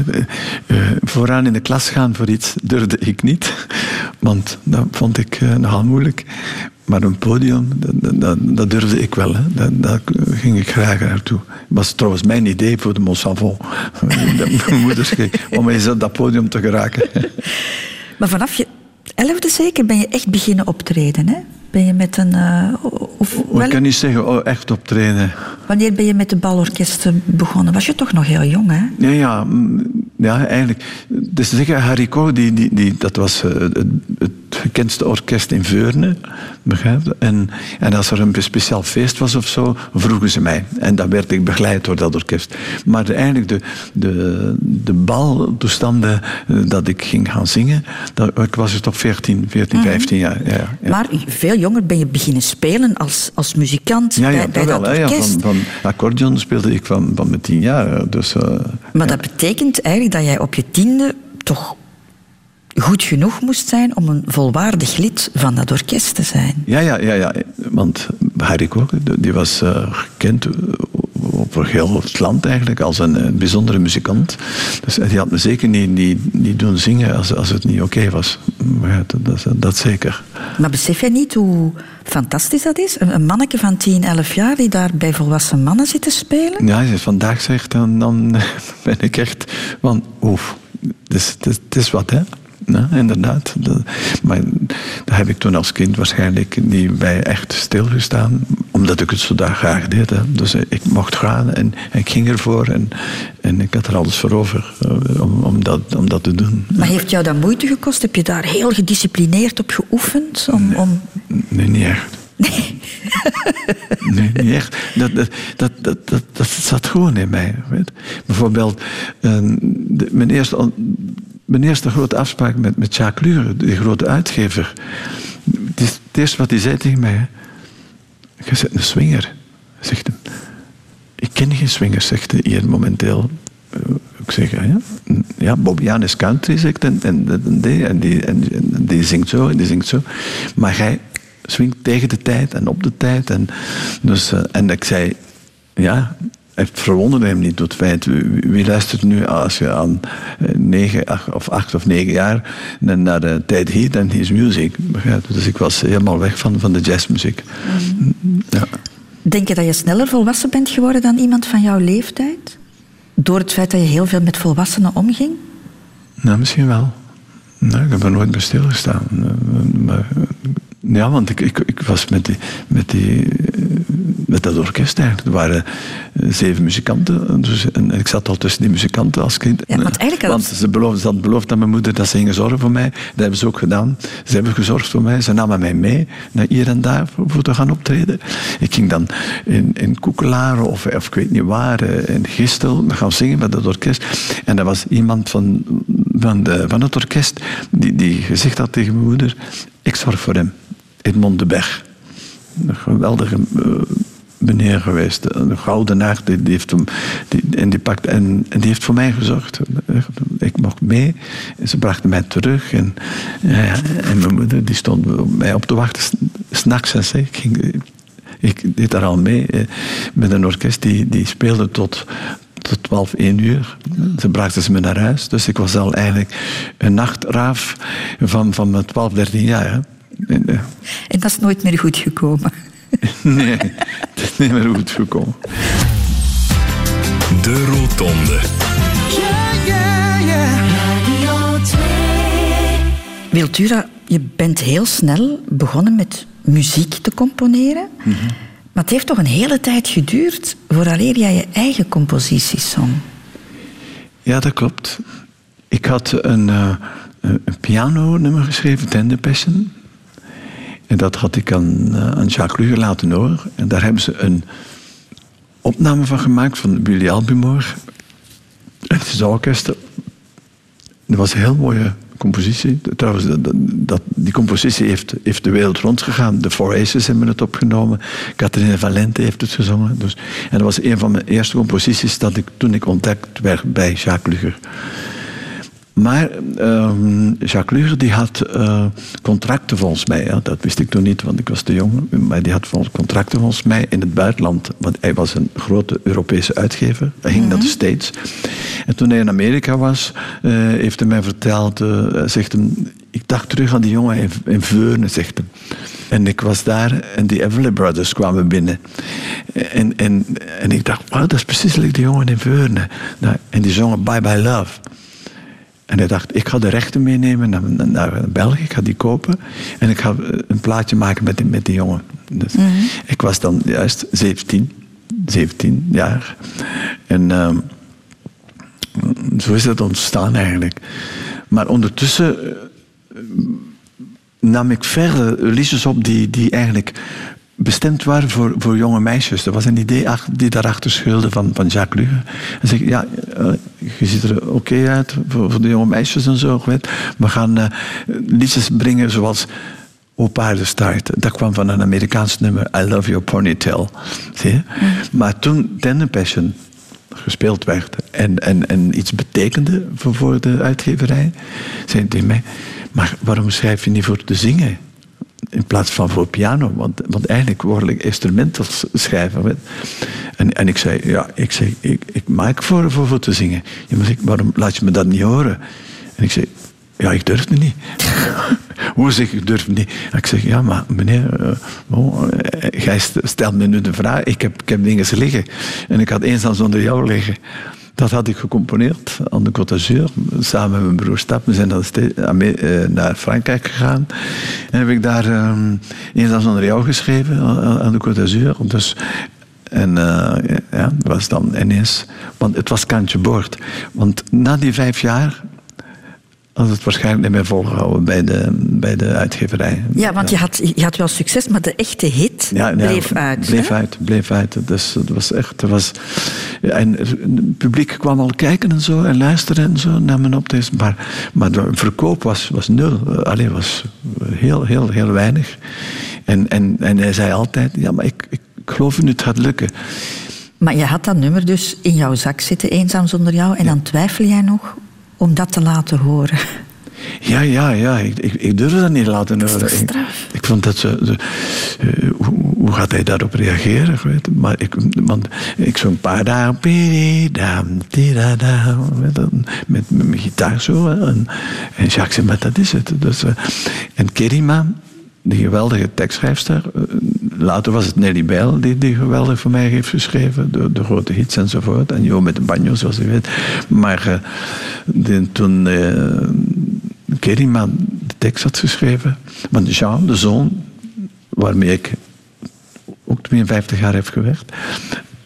Eh, vooraan in de klas gaan voor iets durfde ik niet. <laughs> Want dat vond ik eh, nogal moeilijk. Maar een podium, dat, dat- durfde ik wel. Hè. Dat, daar ging ik graag naartoe. Dat was trouwens mijn idee voor de Mont <laughs> Savon. Mijn moeder om eens op dat podium te geraken. <laughs> Maar vanaf je elfde zeker ben je echt beginnen optreden, hè? Ben je met een... eh, of, wel- ik kan niet zeggen, oh, echt optreden. wanneer ben je met de balorkesten begonnen? Was je toch nog heel jong, hè? Ja, ja, ja eigenlijk. Dus zeggen, Haricot, die, die, die, dat was eh, het, het gekendste orkest in Veurne. Begrijp je? En, en als er een speciaal feest was of zo, vroegen ze mij. En dan werd ik begeleid door dat orkest. Maar de, eigenlijk de, de, de baltoestanden eh, dat ik ging gaan zingen, dat, ik was er toch 14, 14 15 jaar. Ja, ja. Maar veel jonger ben je beginnen spelen als, als muzikant Ja, ja, bij, bij dat hè, Ja, orkest. van, van accordeon speelde ik van, van mijn tien jaar. Dus, eh, Maar dat betekent eigenlijk dat jij op je tiende toch goed genoeg moest zijn om een volwaardig lid van dat orkest te zijn. Ja, ja, ja, ja. Want Harry Koch, die was eh, gekend over heel het land eigenlijk als een eh, bijzondere muzikant. Dus die had me zeker niet, niet, niet doen zingen als, als het niet oké was. Maar dat, dat, dat zeker. Maar besef jij niet hoe fantastisch dat is? Een, een manneke van 10, 11 jaar die daar bij volwassen mannen zit te spelen? Ja, als je het vandaag zegt, dan, dan <laughs> ben ik echt van, oef, het is, het is, het is wat, hè. Ja, inderdaad. Dat- maar daar heb ik toen als kind waarschijnlijk niet bij echt stilgestaan, omdat ik het zo daar graag deed. Hè. Dus ik mocht gaan en, en ik ging ervoor en, en ik had er alles voor over eh, om, om, dat, om dat te doen. Maar heeft jou dat moeite gekost? Heb je daar heel gedisciplineerd op geoefend? Om, om... Nee, niet echt. <laughs> Nee, niet echt. Dat, dat, dat, dat, dat, dat zat gewoon in mij. Weet. Bijvoorbeeld, eh, de- mijn, eerste, mijn eerste grote afspraak met, met Jacques Lure, de grote uitgever. Het, eerste wat hij zei tegen mij: Je bent een swinger. Zegt hij. Ik ken geen swingers, zegt hij hier momenteel. Eh, Ik zeg, ja, ja. ja Bobbiaan is country, zegt hij, en, en, die, en, die, en die zingt zo, en die zingt zo. Maar jij swingt tegen de tijd en op de tijd. En, dus, eh, en ik zei, ja, het verwonderde hem niet tot het feit. Wie, luistert nu als je aan eh, negen acht, of acht of negen jaar naar de tijd heat en his music. Dus ik was helemaal weg van, van de jazzmuziek. Ja. Denk je dat je sneller volwassen bent geworden dan iemand van jouw leeftijd? Door het feit dat je heel veel met volwassenen omging? Nou, misschien wel. Nou, ik heb er nooit bij stilgestaan. Eh, Maar, eh, ja, want ik, ik, ik was met die, met die, eh, met dat orkest eigenlijk. Er waren eh, zeven muzikanten. Dus, en ik zat al tussen die muzikanten als kind. Ja, want eigenlijk want ze, beloofden, ze hadden beloofd aan mijn moeder dat ze gingen zorgen voor mij. Dat hebben ze ook gedaan. Ze hebben gezorgd voor mij. Ze namen mij mee naar hier en daar voor, voor te gaan optreden. Ik ging dan in, in Koekelaar of, of ik weet niet waar, eh, in Gistel, gaan zingen met dat orkest. En er was iemand van, van, de, van het orkest die, die gezegd had tegen mijn moeder: Ik zorg voor hem. Edmond de Berg. Een geweldige uh, meneer geweest. Een gouden die, die heeft hem, die, en, die pakt, en, en, die heeft voor mij gezorgd. Ik mocht mee. En ze brachten mij terug. En, ja, en mijn moeder die stond mij op te wachten. S'nachts. Ik, ging, ik deed daar al mee. Eh, met een orkest die, die speelde tot, tot 12, 1 uur. Ze brachten ze me naar huis. Dus ik was al eigenlijk een nachtraaf van, van mijn 12, 13 jaar. En, en dat is nooit meer goed gekomen. <laughs> nee, het is niet meer goed gekomen. De Rotonde. Wiltura, je bent heel snel begonnen met muziek te componeren. Mm -hmm. Maar het heeft toch een hele tijd geduurd vooraleer jij je eigen composities zong. Ja, dat klopt. Ik had een, uh, een piano-nummer geschreven, Tender Passion. En dat had ik aan, uh, aan Jacques Luger laten horen. En daar hebben ze een opname van gemaakt van Willy Albumor. Het is orkest. Dat was een heel mooie compositie. Trouwens, dat, die compositie heeft, heeft de wereld rondgegaan. De Four Aces hebben het opgenomen. Catherine Valente heeft het gezongen. Dus, en dat was een van mijn eerste composities dat ik, toen ik ontdekt werd bij Jacques Luger. Maar um, Jacques Luger die had uh, contracten volgens mij. Ja. Dat wist ik toen niet, want ik was te jong. Maar die had contracten volgens mij in het buitenland. Want hij was een grote Europese uitgever. Hij ging mm -hmm. naar de States. En toen hij in Amerika was, uh, heeft hij mij verteld... Uh, zegt hem, ik dacht terug aan die jongen in, in Veurne, zegt. En ik was daar en die Everly Brothers kwamen binnen. En, en, en ik dacht, wow, dat is precies like die jongen in Veurne. Nou, en die zongen Bye Bye Love. En hij dacht, ik ga de rechten meenemen naar, naar België, ik ga die kopen. En ik ga een plaatje maken met die, met die jongen. Dus mm -hmm. Ik was dan juist 17, 17 jaar. En uh, zo is het ontstaan eigenlijk. Maar ondertussen uh, nam ik verder liedjes op die, die eigenlijk bestemd waren voor, voor jonge meisjes. Er was een idee die daarachter schuilde van, van Jacques Luge. En zeg ja, uh, je ziet er oké okay uit voor, voor, de jonge meisjes en zo. Weet. We gaan uh, liedjes brengen zoals O Paardenstaart. Dat kwam van een Amerikaans nummer, I Love Your Ponytail. Zie je? Mm. Maar toen Tender Passion gespeeld werd en, en, en iets betekende voor, voor de uitgeverij, zei hij mij, maar waarom schrijf je niet voor te zingen? In plaats van voor piano. Want, want eigenlijk word ik instrumental schrijven. En, en ik zei, ja, ik, zei, ik, ik maak voor, voor, voor te zingen. Ja, maar ik, waarom laat je me dat niet horen? En ik zei, ja, ik durfde niet. <laughs> Hoe zeg ik, durf niet? En ik zeg, ja, maar meneer, uh, jij stelt me nu de vraag. Ik heb, ik heb dingen liggen. En ik had eens dan zonder jou liggen. Dat had ik gecomponeerd aan de Côte d'Azur. Samen met mijn broer Stap. We zijn dan naar Frankrijk gegaan. En heb ik daar um, eens als onder jou geschreven aan de Côte d'Azur. Dus, en uh, ja, was dan ineens... Want het was kantje boord. Want na die vijf jaar had het waarschijnlijk niet meer volgehouden bij de, bij de uitgeverij. Ja, want Je, had, je had wel succes, maar de echte hit ja, bleef ja, uit. Bleef hè? uit, bleef uit. Dus het was echt... Het was, en het publiek kwam al kijken en zo en luisteren en zo naar mijn optredens. Maar, maar de verkoop was, was nul. Alleen was heel, heel, heel weinig. En, en, en hij zei altijd, ja, maar ik, ik geloof nu het gaat lukken. Maar je had dat nummer dus in jouw zak zitten, eenzaam zonder jou. En dan twijfel jij nog om dat te laten horen. Ja, ja, ja. Ik, ik, ik durfde dat niet laten horen. Ik, ik, vond dat ze. ze uh, hoe, hoe, gaat hij daarop reageren? Weet maar ik, want ik zo'n paar dagen. Met, met mijn gitaar zo. En, en Jacques zei: Maar dat is het. Dus, uh, en Kerima, die geweldige tekstschrijfster. Later was het Nelly Bijl die, die geweldig voor mij heeft geschreven. De, de grote hits enzovoort. En Jo met de banjo, zoals je weet. Maar de, toen uh, Kerima de tekst had geschreven. Want Jean, de zoon waarmee ik ook 52 jaar heeft gewerkt.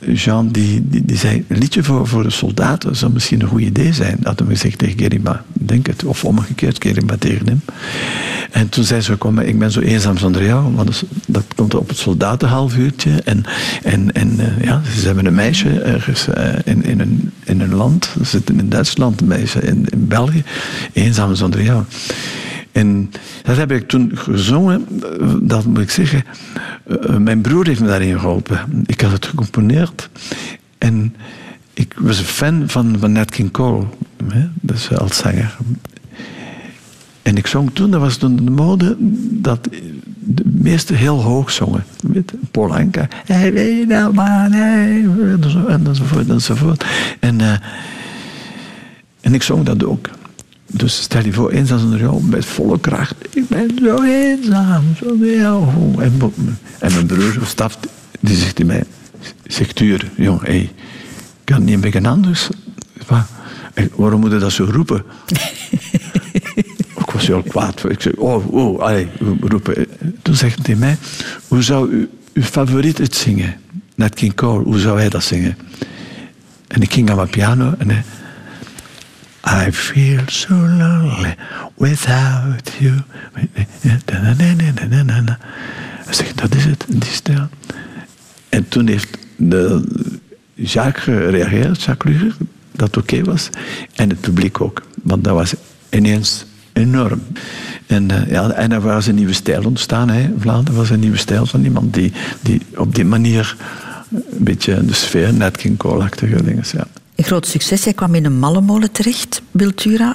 Jean die, die, zei, een liedje voor, voor de soldaten zou misschien een goed idee zijn. Hadden we gezegd tegen Gerima, denk het. Of omgekeerd, Gerima tegen hem. En toen zei ze, kom, ik ben zo eenzaam zonder jou. Want dat komt op het soldatenhalfuurtje. En, en, en uh, ja, ze hebben een meisje ergens uh, in, in, een, in een land. Ze zitten in Duitsland, een meisje in, in België. Eenzaam zonder jou. En dat heb ik toen gezongen, dat moet ik zeggen. Uh, mijn broer heeft me daarin geholpen. Ik had het gecomponeerd. En ik was een fan van, van Nat King Cole, hè, dus als zanger. En ik zong toen, dat was toen de mode, dat de meesten heel hoog zongen. Weet, Paul Anka. Hey, weet nou man, hey, enzovoort, enzovoort. En, uh, en ik zong dat ook. Dus stel je voor, eenzaam zonder jou, met volle kracht. Ik ben zo eenzaam, zonder jou. En, en mijn broer, Staf, die zegt in mij, zegt Tuur, jong, kan niet een beetje anders? Waarom moet je dat zo roepen? <laughs> ik was heel kwaad. Ik zei, oh, oh, allee, roepen. Toen zegt hij mij, hoe zou u, uw favoriet het zingen? Net King Cole, hoe zou hij dat zingen? En ik ging aan mijn piano en hij... I feel so lonely without you. Hij zegt, dat is het, die stijl. En toen heeft de Jacques gereageerd, Jacques Luger, dat oké was. En het publiek ook. Want dat was ineens enorm. En, uh, ja, en er was een nieuwe stijl ontstaan. Hè. Vlaanderen was een nieuwe stijl van iemand die, die op die manier een beetje de sfeer, net King Cole-achtige dingen. Ja. Een groot succes. Jij kwam in een mallenmolen terecht, Biltura.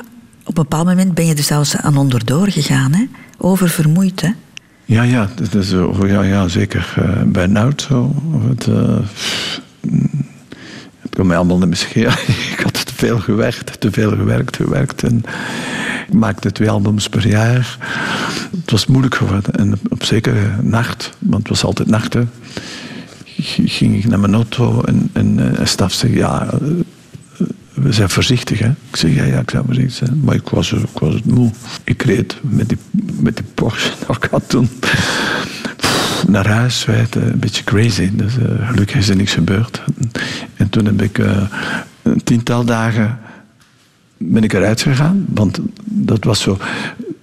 Op een bepaald moment ben je er zelfs aan onderdoor gegaan. Hè? Oververmoeid, hè? Ja, ja, dat is, oh, ja, ja zeker. Uh, bij Nout zo. Het, uh, het kon mij allemaal niet meer <laughs> Ik had te veel gewerkt, te veel gewerkt, gewerkt. En ik maakte twee albums per jaar. Het was moeilijk geworden. En op zekere nacht, want het was altijd nachten ging ik naar mijn auto en, en, en eh, staf zei, ja, eh, we zijn voorzichtig. Hè? Ik zeg, ja, ja, ik zou voorzichtig zijn. Maar ik was, het moe. Ik reed met die, met die Porsche <laughs> naar toen naar huis, weet, een beetje crazy. Dus uh, gelukkig is er niks gebeurd. En toen heb ik uh, een tiental dagen ben ik eruit gegaan. Want dat was zo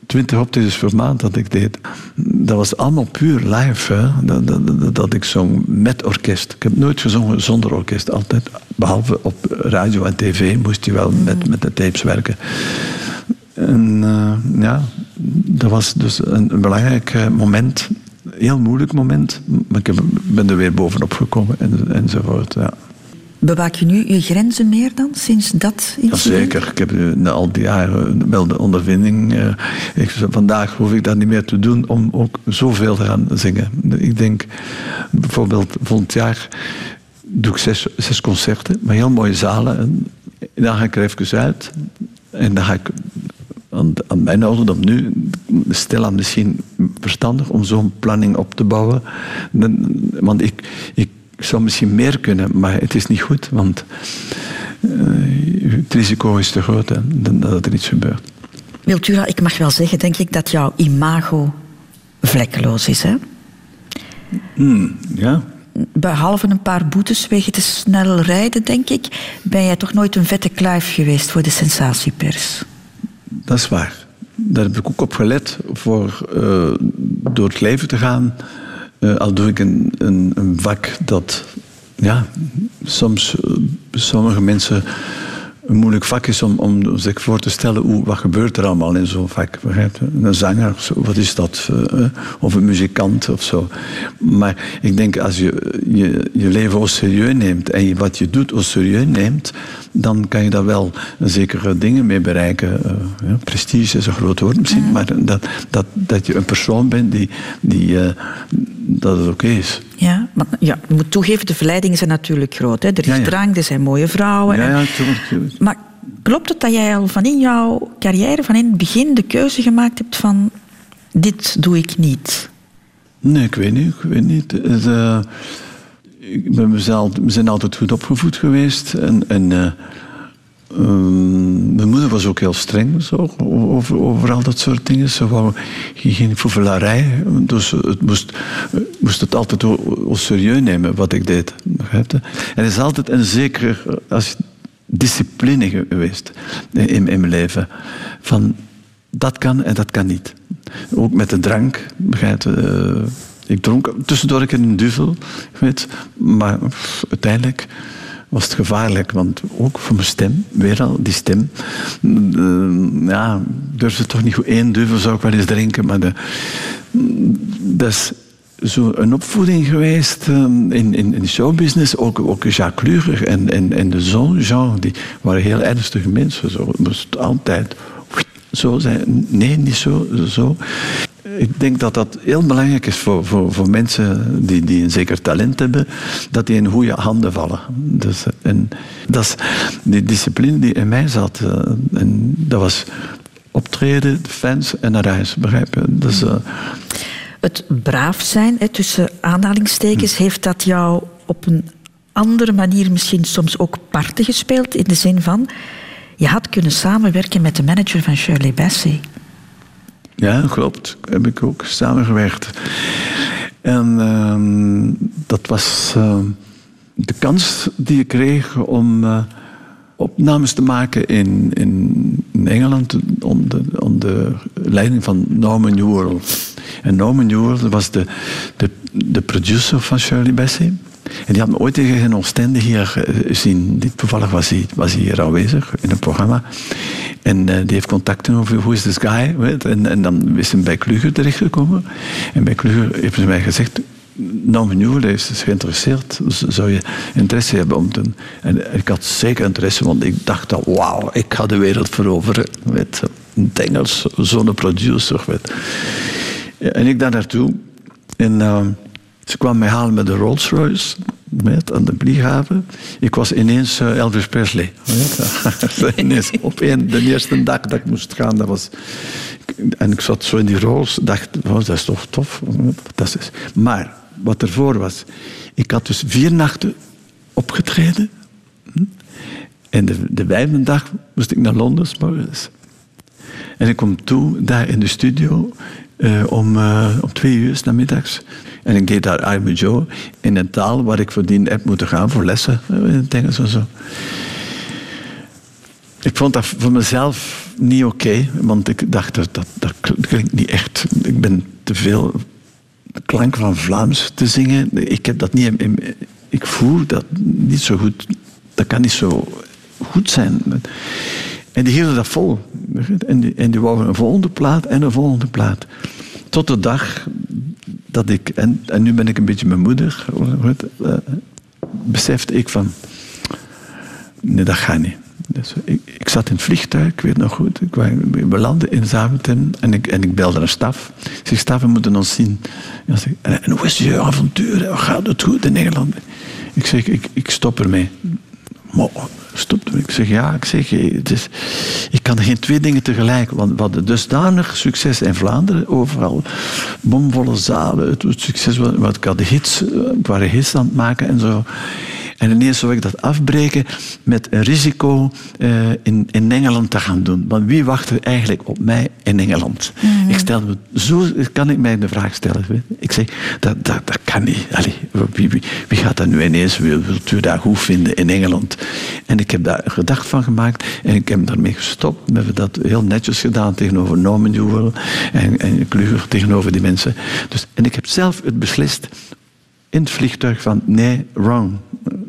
20 optredens per maand dat ik deed. Dat was allemaal puur live. Hè? Dat, dat, dat, ik zong met orkest. Ik heb nooit gezongen zonder orkest. Altijd, behalve op radio en tv moest je wel met, met de tapes werken. En uh, ja, dat was dus een, een belangrijk eh, moment. Heel moeilijk moment. Maar ik ben er weer bovenop gekomen en, enzovoort. Ja. Bewaak je nu je grenzen meer dan sinds dat incident? Jazeker. Ik heb na al die jaren wel de ondervinding. Uh, ik, vandaag hoef ik dat niet meer te doen om ook zoveel te gaan zingen. Ik denk bijvoorbeeld volgend jaar doe ik zes, zes concerten, maar heel mooie zalen. En dan ga ik er even uit. En dan ga ik aan, aan mijn ouderdom nu, stilaan misschien verstandig om zo'n planning op te bouwen. Want ik ik zou misschien meer kunnen, maar het is niet goed, want uh, het risico is te groot hè, dat er iets gebeurt. Wiltura, ik mag wel zeggen, denk ik, dat jouw imago vlekkeloos is, hè? Hmm, ja. Behalve een paar boetes wegen te snel rijden, denk ik, ben jij toch nooit een vette kluif geweest voor de sensatiepers? Dat is waar. Daar heb ik ook op gelet voor uh, door het leven te gaan uh, al doe ik een, een, een, vak dat ja, soms uh, sommige mensen een moeilijk vak is om, om zich voor te stellen hoe, wat gebeurt er allemaal in zo'n vak. Een zanger, wat is dat? Uh, of een muzikant of zo. Maar ik denk als je je, je leven au serieus neemt en je, wat je doet au serieus neemt, dan kan je daar wel zekere dingen mee bereiken. Uh, ja, prestige is een groot woord misschien, maar dat, dat, dat je een persoon bent die, die, dat het oké is. Ja, maar ja, je moet toegeven, de verleidingen zijn natuurlijk groot. Hè? Er is ja, ja. drank, er zijn mooie vrouwen. Ja, ja, tuurlijk, Maar klopt het dat jij al van in jouw carrière, van in het begin, de keuze gemaakt hebt van dit doe ik niet? Nee, ik weet niet. Ik weet niet. Het, uh, ik ben mezelf, we zijn altijd goed opgevoed geweest. En, en uh, um, mijn moeder was ook heel streng zo, over, al dat soort dingen. Ze wou geen foevelarij. Dus het moest moest het altijd serieus nemen wat ik deed. Je? Er is altijd een zekere als, discipline geweest in, in mijn leven. Van dat kan en dat kan niet. Ook met de drank, begrijp? Eh, ik dronk tussendoor een duvel, weet, maar uiteindelijk was het gevaarlijk, want ook voor mijn stem, weer al, die stem. Uh, ja, durfde toch niet goed duvel, zou ik wel eens drinken, maar dat is zo een opvoeding geweest um, in, in, in showbusiness. Ook, ook Jacques Kluger en, en, en de zoon Jean, die waren heel ernstige mensen. Zo moest altijd zo zijn. Nee, niet zo. zo. Ik denk dat dat heel belangrijk is voor, voor, voor mensen die, die een zeker talent hebben, dat die in goede handen vallen. Dus, en dat is die discipline die in mij zat. Eh, en dat was optreden, de fans en naar huis, begrijp je? Dus, uh, het braaf zijn, hè, tussen aanhalingstekens, hm. heeft dat jou op een andere manier misschien soms ook parten gespeeld? In de zin van, je had kunnen samenwerken met de manager van Shirley Bassey. Ja, klopt. Heb ik ook samengewerkt. En uh, dat was uh, de kans die ik kreeg om uh, opnames te maken in, in, Engeland onder, onder leiding van Norman Newell. En Norman Newell was de, de, de producer van Shirley Bassey. En die had me ooit tegen een Oostende hier gezien. Die, toevallig was hij, was hij hier aanwezig in een programma. En uh, die heeft contacten over hoe is this guy. Weet? En, dan is hij bij Kluger terechtgekomen. En bij Kluger heeft ze mij gezegd... Nou, Newell is geïnteresseerd. Zou je interesse hebben om te... En ik had zeker interesse, want ik dacht dat... Wauw, ik ga de wereld veroveren. Weet, een Engels, zo'n producer. Weet. En ik daar naartoe. En... Uh, ze kwam mij halen met de Rolls Royce met, aan de vlieghaven. Ik was ineens uh, Elvis Presley. <laughs> <laughs> ineens op de eerste dag dat ik moest gaan, dat was... En ik zat zo in die Rolls, dacht, oh, dat is toch tof. Fantastisch. Maar, wat ervoor was... Ik had dus vier nachten opgetreden. En de, de vijfde dag moest ik naar Londen, morgens. En ik kom toe, daar in de studio, uh, om, uh, om twee uur namiddags. En ik deed daar I'm Joe in een taal waar ik voordien heb moeten gaan voor lessen in het zo. Ik vond dat voor mezelf niet oké, want ik dacht dat, dat klinkt niet echt. Ik ben te veel klank van Vlaams te zingen. Ik heb dat niet. Ik voel dat niet zo goed. Dat kan niet zo goed zijn. En die hielden dat vol. En die, en die een volgende plaat en een volgende plaat. Tot de dag dat ik, en, en nu ben ik een beetje mijn moeder, uh, besefte ik van, nee, dat gaat niet. Dus ik, zat in het vliegtuig, ik weet nog goed. Ik, we landden in Zaventem en ik, en ik belde naar Staf. Ik zeg, Staf, we moeten ons zien. En, en hoe is je avontuur? Gaat het goed in Nederland? Ik zeg, ik, ik stop ermee. Maar stopte. Ik zeg ja, ik zeg, het is, ik kan geen twee dingen tegelijk. Want hadden dusdanig succes in Vlaanderen, overal bomvolle zalen. Het succes, wat ik had de hits, ik waren hits aan het maken en zo. En ineens zou ik dat afbreken met een risico uh, in, in Engeland te gaan doen. Want wie wacht er eigenlijk op mij in Engeland? Mm -hmm. Ik stel me, zo kan ik mij de vraag stellen. Ik zeg, dat, dat, dat kan niet. Allee, wie, wie, wie, gaat dat nu ineens, wilt u dat goed vinden in Engeland? En ik heb daar een gedacht van gemaakt en ik heb daarmee gestopt. We hebben dat heel netjes gedaan tegenover Norman Newell en, en Kluger tegenover die mensen. Dus, en ik heb zelf het beslist in het vliegtuig van nee, wrong.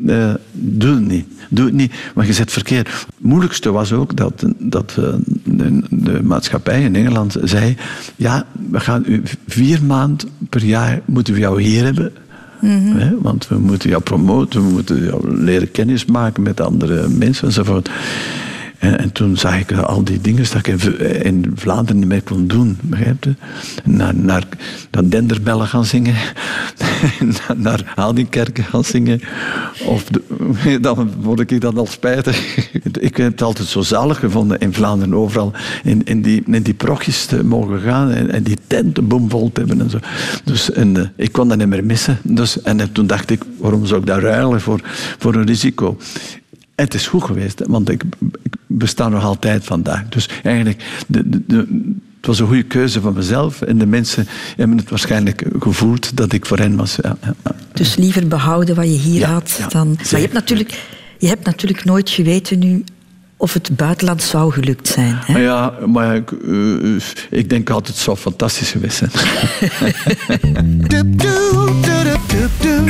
Uh, doe het niet. Doe het niet, want je zit verkeerd. Het moeilijkste was ook dat, dat uh, de, de, maatschappij in Engeland zei... ja, we gaan u vier maanden per jaar moeten we jou hier hebben... Mm -hmm. want we moeten jou promoten, we moeten jou leren kennis maken met andere mensen enzovoort. En, en, toen zag ik al die dingen dat ik in, Vlaanderen niet meer kon doen. Begrijp je? Naar, naar, Denderbellen gaan zingen. <laughs> naar, naar Houdingkerken gaan zingen. Of <laughs> dan word ik dan al spijtig. <laughs> ik heb het altijd zo zalig gevonden in Vlaanderen. Overal in, in, die, in die prochjes te mogen gaan. En, en die tenten bomvol te hebben en zo. Dus en, uh, ik kon dat niet meer missen. Dus, en toen dacht ik, waarom zou ik daar ruilen voor, voor een risico? Het is goed geweest, want ik, ik besta nog altijd vandaag. Dus eigenlijk, de, de, de, het was een goede keuze van mezelf. En de mensen hebben het waarschijnlijk gevoeld dat ik voor hen was. Ja, Dus liever behouden wat je hier had dan... Maar je hebt, natuurlijk, je hebt natuurlijk nooit geweten nu of het buitenland zou gelukt zijn. Hè? Ja, maar ik, uh, ik denk altijd het zou fantastisch geweest zijn. <laughs>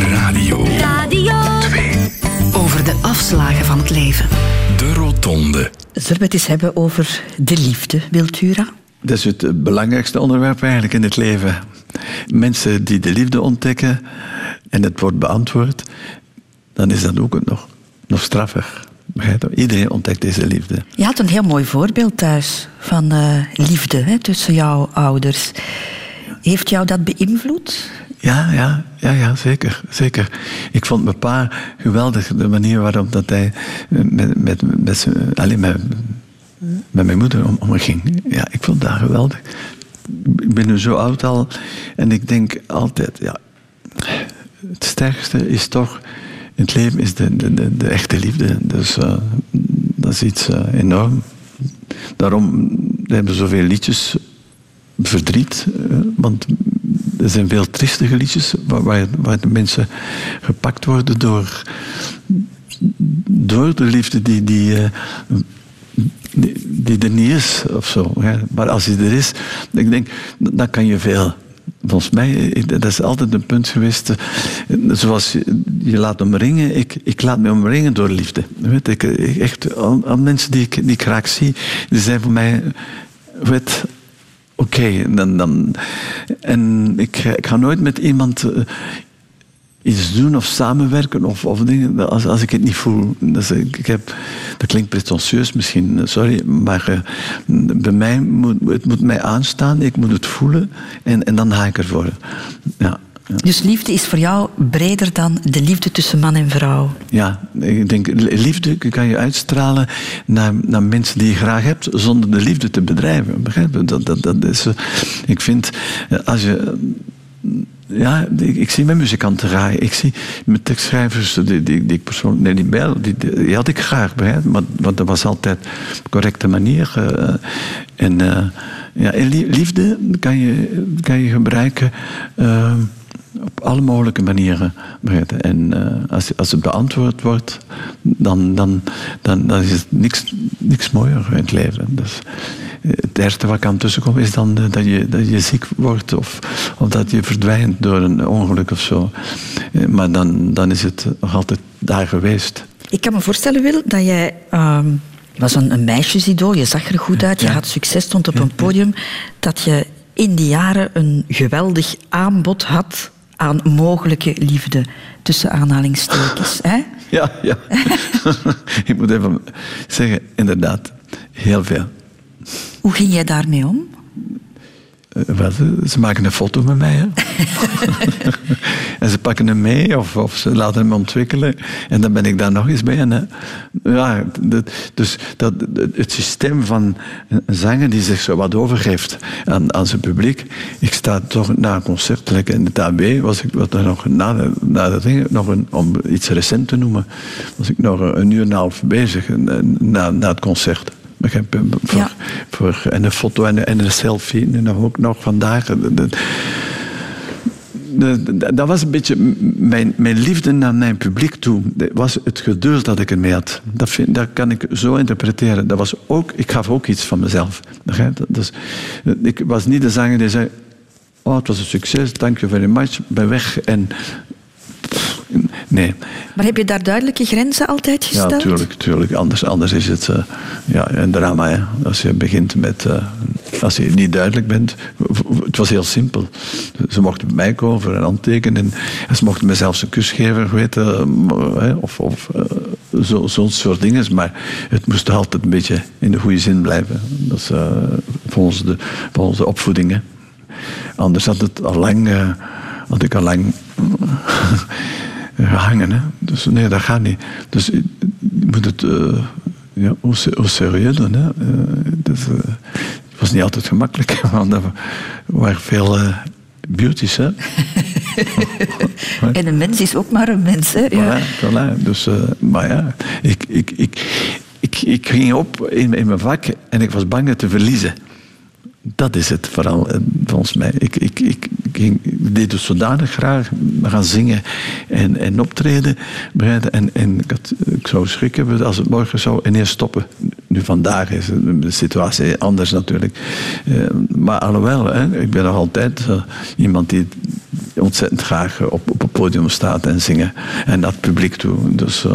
<laughs> Radio. Radio 2. Over de afslagen van het leven. De Rotonde. Zullen we het eens hebben over de liefde, Wiltura? Dat is het belangrijkste onderwerp eigenlijk in het leven. Mensen die de liefde ontdekken en het wordt beantwoord, dan is dat ook nog, nog straffer. Iedereen ontdekt deze liefde. Je had een heel mooi voorbeeld thuis van uh, liefde hè, tussen jouw ouders. Heeft jou dat beïnvloed? Ja, ja, ja, ja zeker, zeker. Ik vond mijn pa geweldig, de manier waarop dat hij met, met, met, alleen met, met mijn moeder om, omging. Ja, ik vond dat geweldig. Ik ben nu zo oud al en ik denk altijd, ja, het sterkste is toch in het leven is de, de, de, echte liefde. Dus uh, dat is iets uh, enorm. Daarom hebben we zoveel liedjes verdriet. Want er zijn veel triestige liedjes waar, waar, de mensen gepakt worden door, door de liefde die, die, die, die er niet is of zo. Hè. Maar als die er is, ik denk, dan kan je veel volgens mij, dat is altijd een punt geweest. Zoals je, je laat omringen, ik, ik laat me omringen door liefde. Weet, ik, echt, al, mensen die ik, die ik graag zie, die zijn voor mij, weet, oké. dan, dan, en ik, ik ga nooit met iemand iets doen of samenwerken of, of dingen als, als ik het niet voel. Dus ik heb, dat klinkt pretentieus misschien, sorry, maar uh, bij mij moet het moet mij aanstaan, ik moet het voelen en, en dan ga ik ervoor. Ja. Dus liefde is voor jou breder dan de liefde tussen man en vrouw? Ja, ik denk, liefde kan je uitstralen naar, naar mensen die je graag hebt, zonder de liefde te bedrijven. Begrijp je? Dat, dat, dat is, ik vind, als je ja, ik, zie mijn muzikanten graag. Ik zie mijn tekstschrijvers, die, die, ik persoonlijk... Nee, die die, had ik graag. Maar, want dat was altijd op correcte manier. En, ja, liefde kan je, kan je gebruiken... op alle mogelijke manieren. En als, als het beantwoord wordt, dan, dan, dan, dan is het niks, niks mooier in het leven. Dus, het eerste wat kan tussenkomen is dan dat je, dat je ziek wordt of, of dat je verdwijnt door een ongeluk of zo. Maar dan, dan is het nog altijd daar geweest. Ik kan me voorstellen, Wil, dat jij. Uh, was een, een meisjesidool, je zag er goed uit, je had succes, stond op een podium. Dat je in die jaren een geweldig aanbod had aan mogelijke liefde, tussen aanhalingstekens. <laughs> Hè? Ja, ja. <laughs> ik moet even zeggen, inderdaad, heel veel. Hoe ging jij daarmee om? Wel, ze maken een foto met mij. Hè? <laughs> en ze pakken hem mee of, of, ze laten hem ontwikkelen. En dan ben ik daar nog eens bij. En, hè. Ja, dat, dus dat, het systeem van een zanger die zich zo wat overgeeft aan, aan zijn publiek. Ik sta toch na een concert, in het AB, was ik wat nog na, de, na dat ding, nog een, om iets recent te noemen, was ik nog een uur en een half bezig na, na het concert. Voor, ja. voor, en een foto en, en een selfie. En dan ook nog vandaag. De, de, dat was een beetje mijn, mijn liefde naar mijn publiek toe. Dat was het geduld dat ik ermee had. Dat, vind, dat kan ik zo interpreteren. Dat was ook, ik gaf ook iets van mezelf. Dus, ik was niet de zanger die zei... Oh, het was een succes, thank you very much. Ben weg en Nee. Maar heb je daar duidelijke grenzen altijd gesteld? Ja, tuurlijk. tuurlijk. Anders, anders is het uh, ja, een drama. Hè. Als je begint met... Uh, als je niet duidelijk bent... Het was heel simpel. Ze mochten bij mij komen voor een handtekenen. En ze mochten me zelfs een kus geven, weten, uh, of, of zo'n zo soort dingen. Maar het moest altijd een beetje in de goede zin blijven. Dat is volgens, de, volgens de opvoeding. Hè. Anders had het al lang... had ik al lang gehangen. Hè? Dus nee, dat gaat niet. Dus je moet het uh, ja, serieus doen. Hè? Uh, dus, uh, het was niet altijd gemakkelijk, <laughs> want er waren veel beauties. Hè? <laughs> en een mens is ook maar een mens. Hè? Ja. Voilà, voilà. Dus, maar ja, ik, ik, ik, ik, ik ging op in, in mijn vak en ik was bang het te verliezen. dat is het vooral, eh, volgens mij. Ik, ik, ik, ik deed dus zodanig graag gaan zingen en, en optreden. En, en ik, had, ik zou schrik hebben als het morgen zou ineens stoppen. Nu vandaag is de situatie anders natuurlijk. Eh, maar alhoewel, hè, ik ben nog altijd uh, iemand die ontzettend graag op, op het podium staat en zingen. En dat publiek toe. Dus, uh,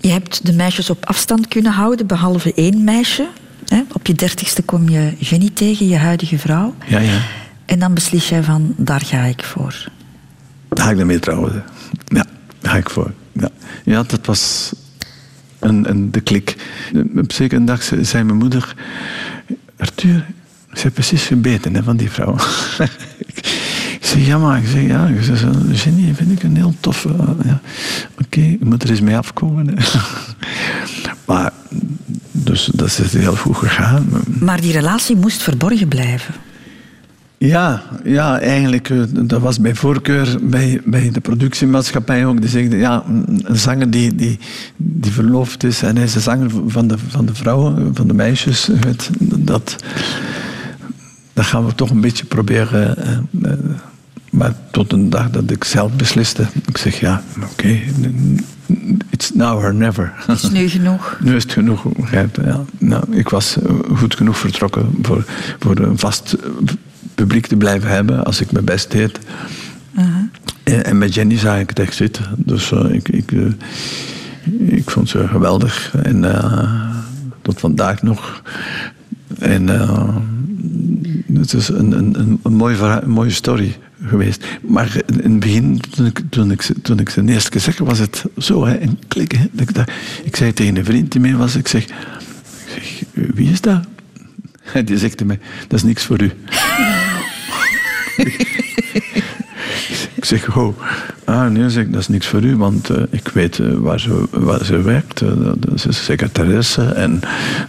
je hebt de meisjes op afstand kunnen houden, behalve één meisje. Hè? Op je dertigste kom je Jenny tegen, je huidige vrouw. Ja, ja. En dan beslis jij van, daar ga ik voor. Daar ga ik ermee trouwen. Ja, daar ga ik voor. Ja, ja dat was een, een, de klik. Op zekere dag zei mijn moeder... Arthur, ze heeft precies gebeten hè, van die vrouw. <laughs> ik zeg, ja maar, ik zeg, ja, ik zeg, Jenny vind ik een heel toffe... Ja. Oké, okay, je moet er eens mee afkomen. <laughs> maar dus dat is heel goed gegaan. Maar die relatie moest verborgen blijven. Ja, ja eigenlijk, eh, dat was bij voorkeur bij, bij de productiemaatschappij ook. Die zeiden, ja, een zanger die, die, die verloofd is en hij is de zanger van de, van de vrouwen, van de meisjes, weet, dat, dat gaan we toch een beetje proberen. Eh, eh, maar tot een dag dat ik zelf besliste. Ik zeg, ja, oké, it's now or never. Is nu genoeg? <laughs> nu is het genoeg. Ja. Nou, ik was goed genoeg vertrokken voor, voor een vast publiek te blijven hebben als ik mijn best deed. en, en, met Jenny zag ik het echt zitten. Dus uh, ik, ik, uh, ik vond ze geweldig. En uh, tot vandaag nog. En het is een, een, een, mooie, een mooie story geweest. Maar in het begin, toen ik, toen ik, toen ik ze eerste keer zeg, was het zo, hè, en klikken. Hè, ik, dacht, ik zei tegen een vriend die mee was, ik zeg, ik zeg wie is dat? En <laughs> die zegt tegen mij, dat is niks voor u. <laughs> ik zeg, oh, ah, nee, zeg, dat is niks voor u, want uh, ik weet uh, waar, ze, waar ze werkt. Uh, ze is secretaresse en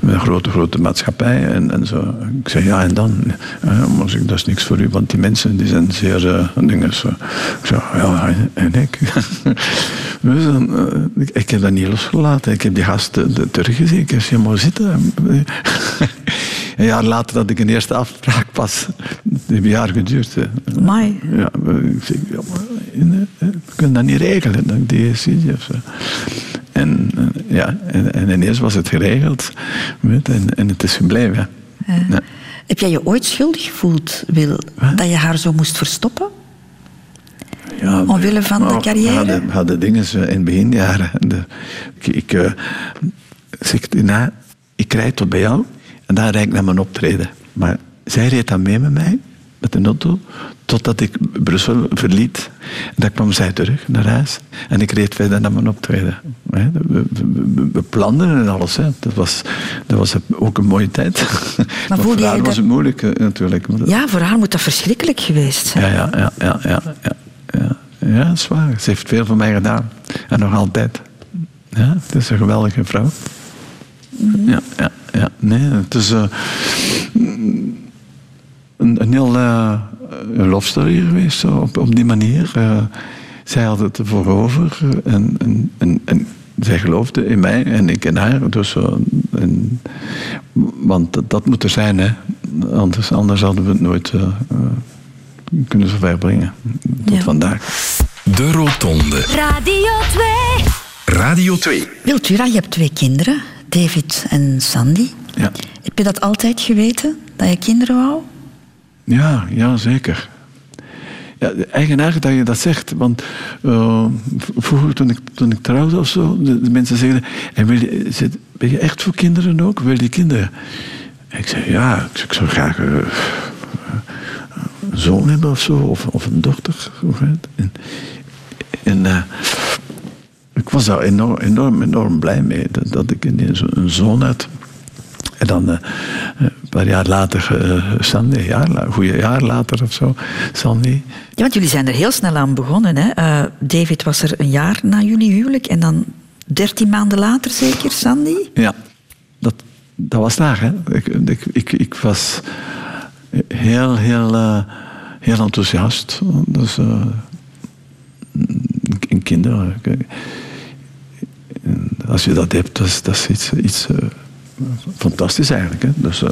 een grote, grote maatschappij en, en zo. Ik zeg, ja, en dan? maar zeg, dat is niks voor u, want die mensen die zijn zeer dingen. Zo. Ik zeg, ja, en ik? <laughs> dus, ik, ik, heb dat niet losgelaten. Ik heb die gasten teruggezien. Ik zeg, maar zitten. Een jaar later had ik een eerste afspraak pas. Het heeft een jaar geduurd. Mai. Ja, ik zeg, ja, maar, we kunnen dat niet regelen, dat DSI of zo. En, ja, en, en, ineens was het geregeld weet, en, en het is gebleven. Ja. Ja. Heb jij je ooit schuldig gevoeld, Wil, dat je haar zo moest verstoppen? Ja, Omwille van de carrière? We hadden, dingen in het beginjaren. De, ik, ik, uh, zeg, nou, ik rijd tot bij jou en dan rijd ik naar mijn optreden. Maar zij reed dan mee met mij, met de auto, totdat ik Brussel verliet. En dan kwam zij terug naar huis. En ik reed verder naar mijn optreden. We, we, we planden en alles. Hè. Dat, was, dat was ook een mooie tijd. Maar, <laughs> voor haar was het moeilijk eh, natuurlijk. Ja, voor haar moet dat verschrikkelijk geweest zijn. Ja, ja, ja. ja, ja, ja, ja. ja dat is waar. Ze heeft veel voor mij gedaan. En nog altijd. Ja, het is een geweldige vrouw. Mhm. Ja, ja, ja. Nee, het is... Uh, een, een heel uh, love story geweest, zo, op, op die manier. Uh, zij had het ervoor over en, en, en, en, zij geloofde in mij en ik in haar. Dus, uh, en, want dat, dat, moet er zijn, hè. Anders, anders hadden we het nooit kunnen zover brengen. Tot ja. vandaag. De Rotonde. Radio 2. Radio 2. Wiltura, je hebt twee kinderen, David en Sandy. Ja. Heb je dat altijd geweten, dat je kinderen wou? Ja, ja zeker. Ja, eigenaardig dat je dat zegt, want uh, vroeger toen ik, toen ik trouwde of zo, de, de mensen zeiden, en wil je, zit, ben je echt voor kinderen ook? Wil je kinderen? En ik zei, ja, ik, ik zou graag uh, een zoon hebben of zo, of, of een dochter. En, en uh, ik was daar enorm, enorm, enorm blij mee dat, dat ik een, een zoon had. En dan uh, een paar jaar later uh, Sandy, een jaar, goede jaar later of zo, Sandy. Ja, want jullie zijn er heel snel aan begonnen. Hè? Uh, David was er een jaar na jullie huwelijk en dan dertien maanden later zeker, Sandy? Ja, dat, dat was daar. Hè. Ik, ik, ik, ik was heel, heel, heel enthousiast. Dus, in kinderen. Als je dat hebt, dat is, dat is iets... iets fantastisch eigenlijk. Hè? Dus, uh,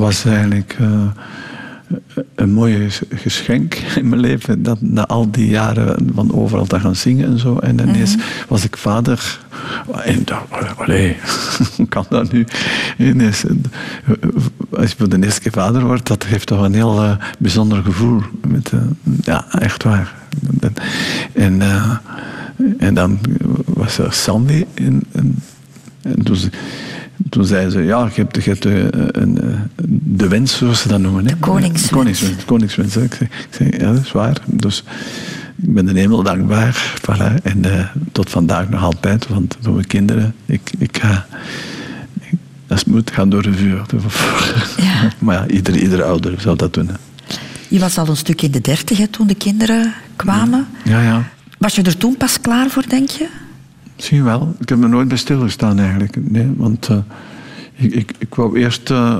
was eigenlijk uh, een mooi geschenk in mijn leven. Dat na al die jaren van overal te gaan zingen en zo. En ineens mm was ik vader. En allee, hoe <laughs> kan dat nu? Ineens, als je voor de eerste keer vader wordt, dat geeft toch een heel uh, bijzonder gevoel. Met, uh, ja, echt waar. En, uh, en dan was er Sandy. En, en, en toen, toen zei ze, ja, je hebt, je hebt de, een, de wens, zoals ze dat noemen. Hè? De koningswens. Koningswens, koningswens Ik, zei, ja, dat is waar. Dus ik ben de hemel dankbaar. Voilà. En uh, tot vandaag nog altijd, want voor mijn kinderen, ik, ik ga... Ik, als het moet, gaan door de vuur. <laughs> Ja. maar ja, iedere, iedere ouder zou dat doen. Hè. Je was al een stuk in de dertig toen de kinderen kwamen. Ja, ja. Was je er toen pas klaar voor, denk je? Zie wel. Ik heb er nooit bij stilgestaan eigenlijk. Nee, want uh, ik, ik, ik wou eerst uh,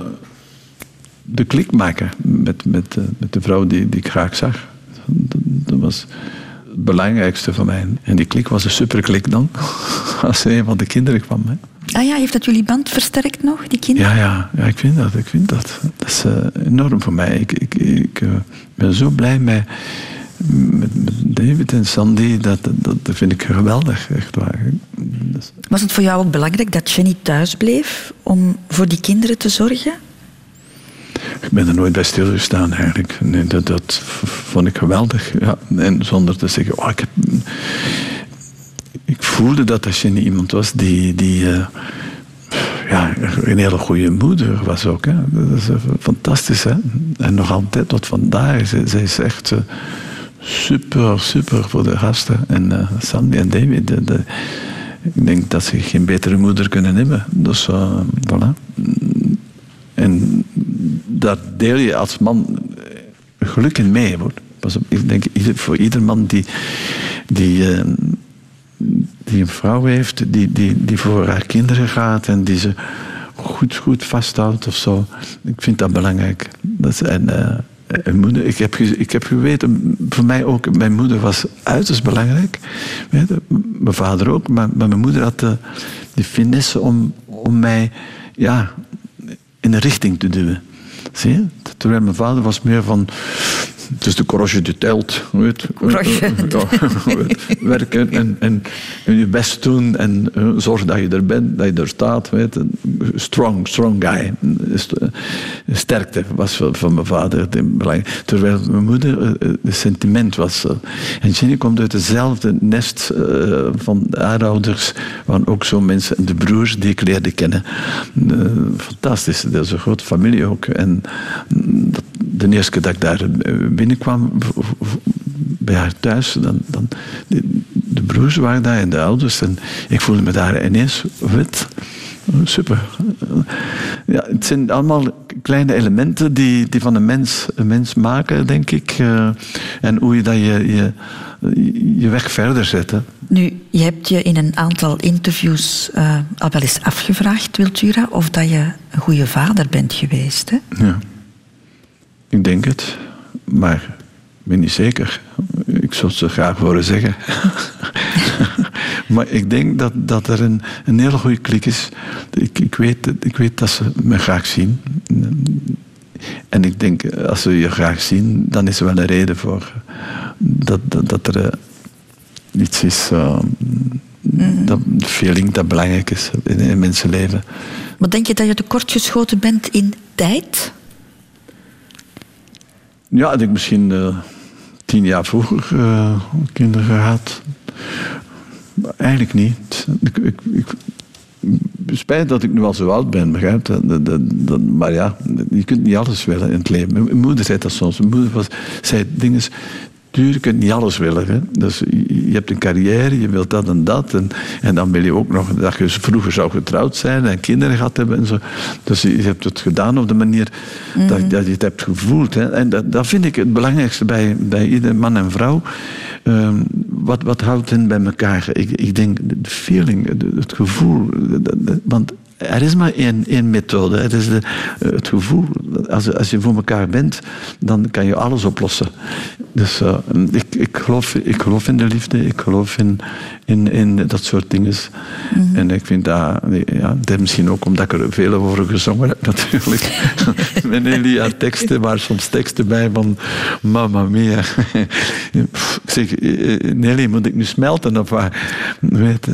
de klik maken met, met, uh, met de vrouw die, die ik graag zag. Dat, dat, was het belangrijkste voor mij. En die klik was een superklik dan, <laughs> als een van de kinderen kwam. Hè. Ah ja, heeft dat jullie band versterkt nog, die kinderen? Ja, ja, ja ik vind dat. Ik vind dat. dat is enorm voor mij. Ik, ik, ik ben zo blij met met, David en Sandy, dat, dat, dat, vind ik geweldig, echt waar. Was het voor jou ook belangrijk dat Jenny thuis bleef om voor die kinderen te zorgen? Ik ben er nooit bij stilgestaan eigenlijk. Nee, dat, dat vond ik geweldig. Ja. En zonder te zeggen, oh, ik, heb, ik voelde dat dat Jenny iemand was die, die uh, ja, een hele goede moeder was ook. Hè. Dat is fantastisch. Hè? En nog altijd tot vandaag. Zij, zij is echt... Uh, super, super voor de gasten. En uh, Sandy en David, ik denk dat ze geen betere moeder kunnen hebben. Dus uh, voilà. En daar deel je als man geluk in mee. Hoor. Ik denk voor ieder man die, die, die een vrouw heeft, die, die, die voor haar kinderen gaat en die ze goed, goed vasthoudt of zo. Ik vind dat belangrijk. Dat is, en, een moeder, ik, heb, ik heb geweten, voor mij ook, mijn moeder was uiterst belangrijk. Mijn vader ook, maar, mijn moeder had de, de finesse om, om mij ja, in een richting te duwen. Zie je? Terwijl mijn vader was meer van het is de courage de telt. Weet. werken en, en, en, je best doen en uh, zorg dat je er bent, dat je er staat. Weet. Strong, strong guy. Sterkte was van mijn vader belangrijk. Terwijl mijn moeder uh, de sentiment was. En Jenny komt uit hetzelfde nest van haar ouders, waren ook zo mensen, de broers die ik leerde kennen. fantastisch, dat is een grote familie ook. En dat, de eerste keer dat ik daar binnenkwam bij haar thuis, dan, dan de, de, broers waren daar en de ouders. En ik voelde me daar ineens wit. Super. Ja, het zijn allemaal kleine elementen die, die van een mens een mens maken, denk ik. Uh, en hoe je dat je, je, je weg verder zet. Nu, je hebt je in een aantal interviews uh, al wel eens afgevraagd, Wiltura, of dat je een goede vader bent geweest. Hè? Ja. Ik denk het, maar ik ben niet zeker. Ik zou het zo graag horen zeggen. <laughs> maar ik denk dat, dat er een, een hele goede klik is. Ik, ik, weet, ik weet dat ze me graag zien. En ik denk, als ze je graag zien, dan is er wel een reden voor dat, dat, dat er uh, iets is, uh, mm. dat feeling dat belangrijk is in een mensenleven. Maar denk je dat je tekortgeschoten bent in tijd? Ja, ik misschien uh, tien jaar vroeger uh, kinderen gehad. Eigenlijk niet. Ik, ik, spijt dat ik nu al zo oud ben, begrijp dat, dat, dat, Maar ja, je kunt niet alles willen in het leven. Mijn moeder zei dat soms. Mijn moeder was, zei dingen Tuurlijk, je kunt niet alles willen. Hè. Dus je hebt een carrière, je wilt dat en dat. En, en dan wil je ook nog dat je vroeger zou getrouwd zijn en kinderen gehad hebben. En zo. Dus je, hebt het gedaan op de manier dat, mhm. dat, je het hebt gevoeld. Hè. En dat, dat vind ik het belangrijkste bij, bij ieder man en vrouw. Um, wat, wat houdt hen bij elkaar? Ik, ik denk de feeling, het gevoel. want er is maar één, één methode. Het is de, het gevoel. Als, als je voor elkaar bent, dan kan je alles oplossen. Dus uh, ik, ik, geloof, ik geloof in de liefde. Ik geloof in, in, in dat soort dingen. Mm. En ik vind dat... Ja, dat misschien ook omdat ik er veel over gezongen heb, <laughs> natuurlijk. Met Elia teksten, maar soms teksten bij van... Mamma mia. <laughs> ik zeg, eh, eh, Nelly, moet ik nu smelten of waar? Weet,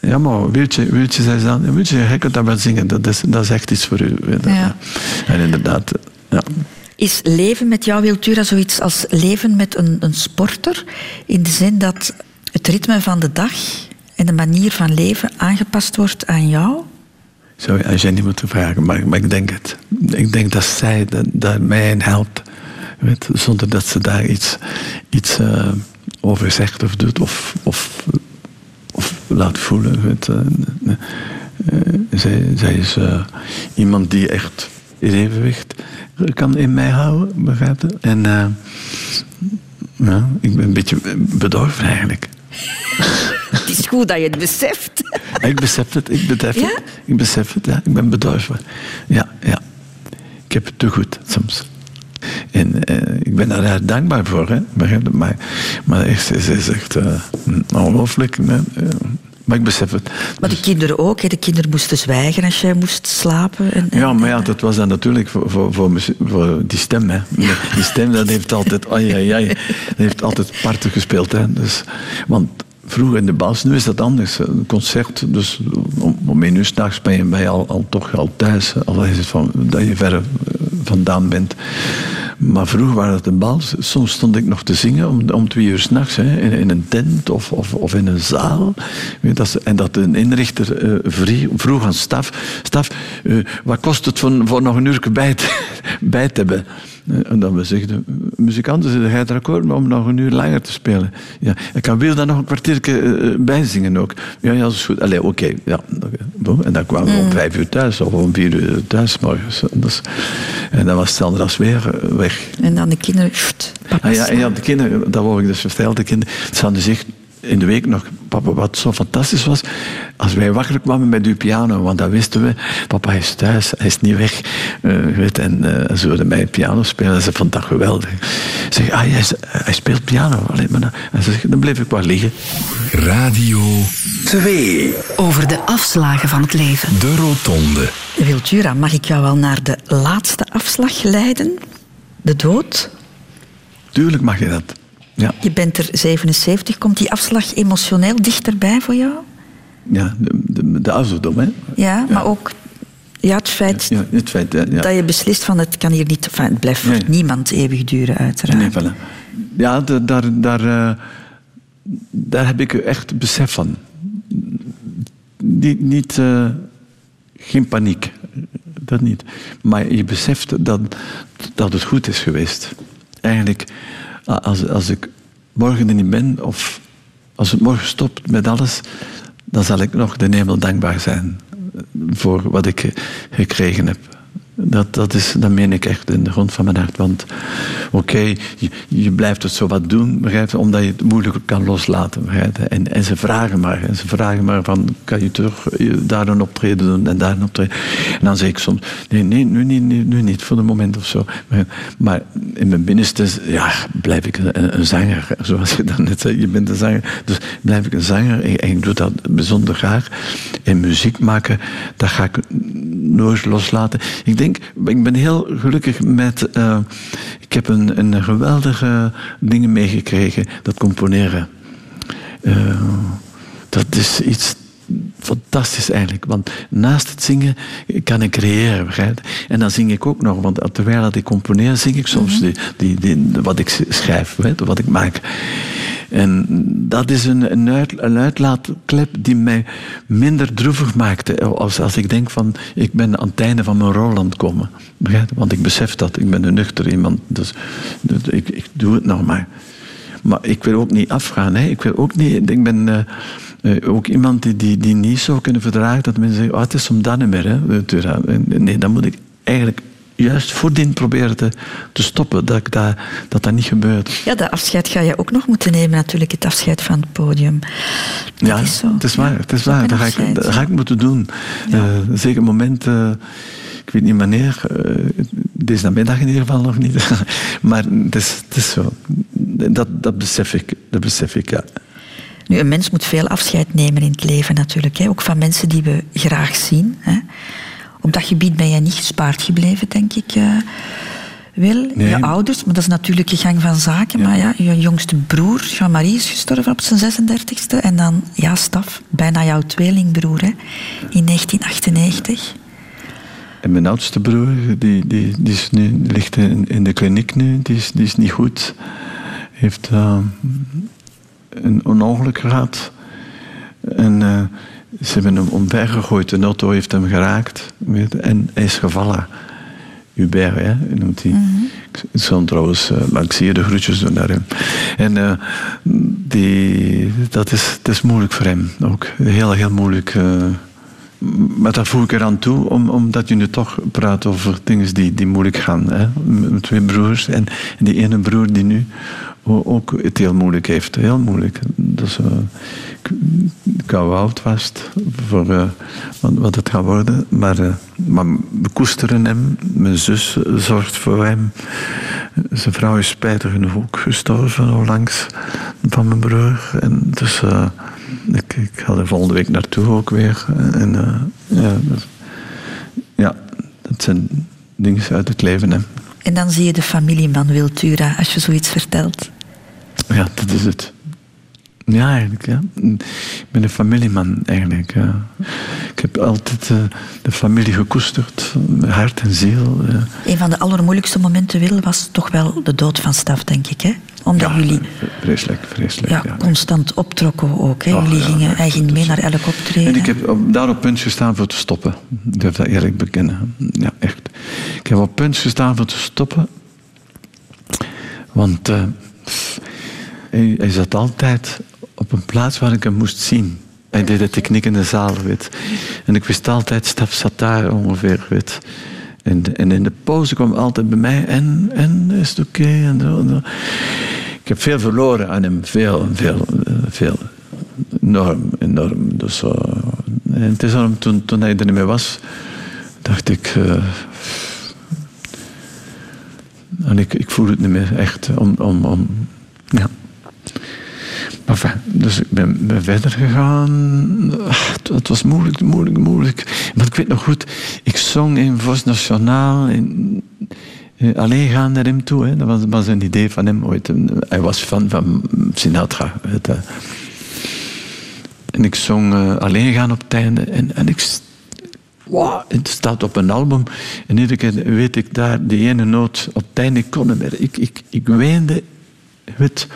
ja, maar Wiltje, Wiltje zei dan, Wiltje, je kunt dat wel zingen, dat is, dat is echt iets voor u. Ja. En inderdaad, ja. Is leven met jou, Wiltura, zoiets als leven met een, een sporter? In de zin dat het ritme van de dag en de manier van leven aangepast wordt aan jou? Sorry, als jij niet moet vragen, maar, maar ik denk het. Ik denk dat zij dat, dat mij helpt. Weet, zonder dat ze daar iets, iets uh, over zegt of doet of, of of laat voelen. Weet, uh, zij, zij is uh, iemand die echt in evenwicht kan in mij houden, begrijp je? En ja, ik ben een beetje bedorven eigenlijk. <laughs> Het is goed dat je het beseft. ik besef het, ik besef ja? het. Ik besef het, ja. Ik ben bedorven. Ja, ja. Ik heb het te goed soms. En uh, ik ben daar dankbaar voor, hè? maar, maar echt, ze is echt uh, ongelooflijk. Uh, maar ik besef het. Maar de kinderen ook, hè? de kinderen moesten zwijgen als jij moest slapen. En, ja, maar ja, dat was dan natuurlijk voor, voor, voor, voor die stem. Hè. Die stem dat heeft altijd, ai, ai, ai, <laughs> dat heeft altijd parten gespeeld. Hè. Dus, want vroeger in de bas, nu is dat anders. Een concert, dus om, om één uur s'nachts ben je, je al, al, toch al thuis. Al is het van, dat je ver vandaan bent. Maar vroeger waren het een bal. Soms stond ik nog te zingen om, om twee uur s'nachts in, in een tent of, of, of in een zaal. en dat een inrichter uh, vroeg aan staf: Staf, uh, wat kost het voor, voor nog een uur bij te, <laughs> bij te hebben? En dan we zeggen, muzikanten zeggen, jij akkoord om nog een uur langer te spelen? Ja, ik kan wil dan nog een kwartiertje uh, bijzingen ook. Ja, ja, dat is goed. Allee, oké. ja. En dan kwamen we om mm. vijf uur thuis of om vier uur thuis morgens. En dan was het als weer weg. En dan de kinderen... Ah, ja, en ja, de kinderen, dat wou ik dus vertellen. De kinderen, zich in de week nog, papa, wat zo fantastisch was, als wij wakker kwamen met uw piano, want dat wisten we, papa is thuis, hij is niet weg. Uh, weet, en uh, ze wilden mij piano spelen en ze vond dat geweldig. Ze zeg, ah, hij, hij, speelt piano. Alleen maar dan, en ze dan bleef ik wel liggen. Radio 2. Over de afslagen van het leven. De Rotonde. Wiltura, mag ik jou wel naar de laatste afslag leiden? De dood? Tuurlijk mag je dat. Ja. Je bent er 77. Komt die afslag emotioneel dichterbij voor jou? Ja, de, de, de ouderdom, hè? Ja, maar ook ja, het feit, ja, het feit dat je beslist van het kan hier niet... Enfin, het blijft voor niemand eeuwig duren, uiteraard. Nee, voilà. Ja, daar, daar, uh, daar heb ik echt besef van. Niet, niet uh, geen paniek, dat niet. Maar je beseft dat, dat het goed is geweest. Eigenlijk als, als ik morgen er niet ben, of als het morgen stopt met alles, dan zal ik nog de hemel dankbaar zijn voor wat ik gekregen heb. Dat, dat, is, dat meen ik echt in de grond van mijn hart. Want oké, je, je, blijft het zo wat doen, begrijp omdat je het moeilijk kan loslaten. En, en ze vragen maar. En ze vragen maar van, kan je terug daar een optreden doen en daar een optreden. En dan zeg ik soms, nee, nee, nu, niet, nu niet, voor de moment of zo. Maar in mijn binnenste, ja, blijf ik een, zanger. <laughs> Zoals je dan net zei, je bent een zanger. Dus blijf ik een zanger en, en ik doe dat bijzonder graag. En muziek maken, dat ga ik nooit loslaten. Ik denk ik ben heel gelukkig met. Uh, ik heb een, een geweldige dingen meegekregen, dat componeren. Uh, dat is iets fantastisch eigenlijk. Want naast het zingen kan ik creëren, begrijp En dan zing ik ook nog, want terwijl dat ik componeer, zing ik soms mm die, die, wat ik schrijf, weet, wat ik maak. En dat is een, een, uit, een uitlaatklep die mij minder droevig maakte. Als, als ik denk van, ik ben aan het einde van mijn rol aan het komen. Begrijp? Want ik besef dat, ik ben een nuchter iemand. Dus, dus ik, ik doe het nog maar. Maar ik wil ook niet afgaan. Hè. Ik wil ook niet... Ik ben... Uh, uh, ook iemand die, die, die niet zou kunnen verdragen dat mensen zeggen, oh, het is om dat niet meer. Hè. Nee, dan moet ik eigenlijk juist voordien proberen te, te stoppen, dat, ik dat, dat dat niet gebeurt. Ja, dat afscheid ga je ook nog moeten nemen, natuurlijk, het afscheid van het podium. Dat ja, is zo. het is waar, het is waar. Dat ga, ik, dat ga ik moeten doen. Ja. Uh, zeker moment, uh, ik weet niet wanneer, deze namiddag in ieder geval nog niet, <laughs> maar het is, het is zo. Dat, dat besef ik, dat besef ik, ja. Nu, een mens moet veel afscheid nemen in het leven natuurlijk. Hè? Ook van mensen die we graag zien. Hè? Op dat gebied ben jij niet gespaard gebleven, denk ik. Uh, Wil, nee. je ouders, maar dat is natuurlijk je gang van zaken. Ja. Maar ja, je jongste broer, Jean-Marie, is gestorven op zijn 36e. En dan, ja, Staf, bijna jouw tweelingbroer, hè, in 1998. En mijn oudste broer, die, die, die, is nu, ligt in, in de kliniek nu, die is, die is niet goed. Heeft uh, een onongeluk gehad. En uh, ze hebben hem omvergegooid. De auto heeft hem geraakt. En hij is gevallen. Hubert, hè, noemt hij. Mm -hmm. Ik zal trouwens, uh, zie je de groetjes doen naar hem. En uh, die, dat, is, dat is moeilijk voor hem ook. Heel, heel moeilijk. Uh, maar dat voel ik eraan toe, om, omdat je nu toch praat over dingen die, die moeilijk gaan. Hè? Met twee broers en, die ene broer die nu ook het heel moeilijk heeft. Heel moeilijk. Dus, uh, ik hou oud vast voor uh, wat, het gaat worden. Maar, uh, maar we koesteren hem. Mijn zus zorgt voor hem. Zijn vrouw is spijtig genoeg ook gestorven onlangs van mijn broer. En dus ik, ik ga er volgende week naartoe ook weer. En ja, dus, ja, dat zijn dingen uit het leven. Hè. En dan zie je de familieman Wiltura als je zoiets vertelt. Ja, dat is het. Ja, eigenlijk. Ja. Ik ben een familieman, eigenlijk. Ja. Ik heb altijd uh, de familie gekoesterd, hart en ziel. Ja. Een van de allermoeilijkste momenten, Wil, was toch wel de dood van Staf, denk ik. Hè? Omdat jullie vreselijk, vreselijk, ja, constant optrokken ook. Hè? Oh, jullie gingen, hij ging mee naar elk optreden. En ik heb daar op punt gestaan voor te stoppen. Ik durf dat eerlijk bekennen. Ja, echt. Ik heb op punt gestaan voor te stoppen. Want... Uh, hij, zat altijd op een plaats waar ik hem moest zien. Hij deed de techniek in de zaal, weet. En ik wist altijd, Staf zat daar ongeveer, weet. En, en in de pauze kwam altijd bij mij, en, en is het oké? En, ik heb veel verloren aan hem, veel, veel, veel. Enorm, enorm. Dus, en het is toen, toen hij er niet meer was, dacht ik... Uh, en ik, ik voel het niet meer echt om, om, om ja. Dus ik ben, ben verder gegaan. Ach, het was moeilijk, moeilijk, moeilijk. Maar ik weet nog goed, ik zong in Vos Nationaal. In, alleen gaan naar hem toe. Hè. Dat was, een idee van hem ooit. Hij was fan van Sinatra. En ik zong uh, alleen gaan op het einde. En, en ik wow, het staat op een album. En iedere keer weet ik daar die ene noot op het einde kon meer. Ik, ik, ik weende. Weet,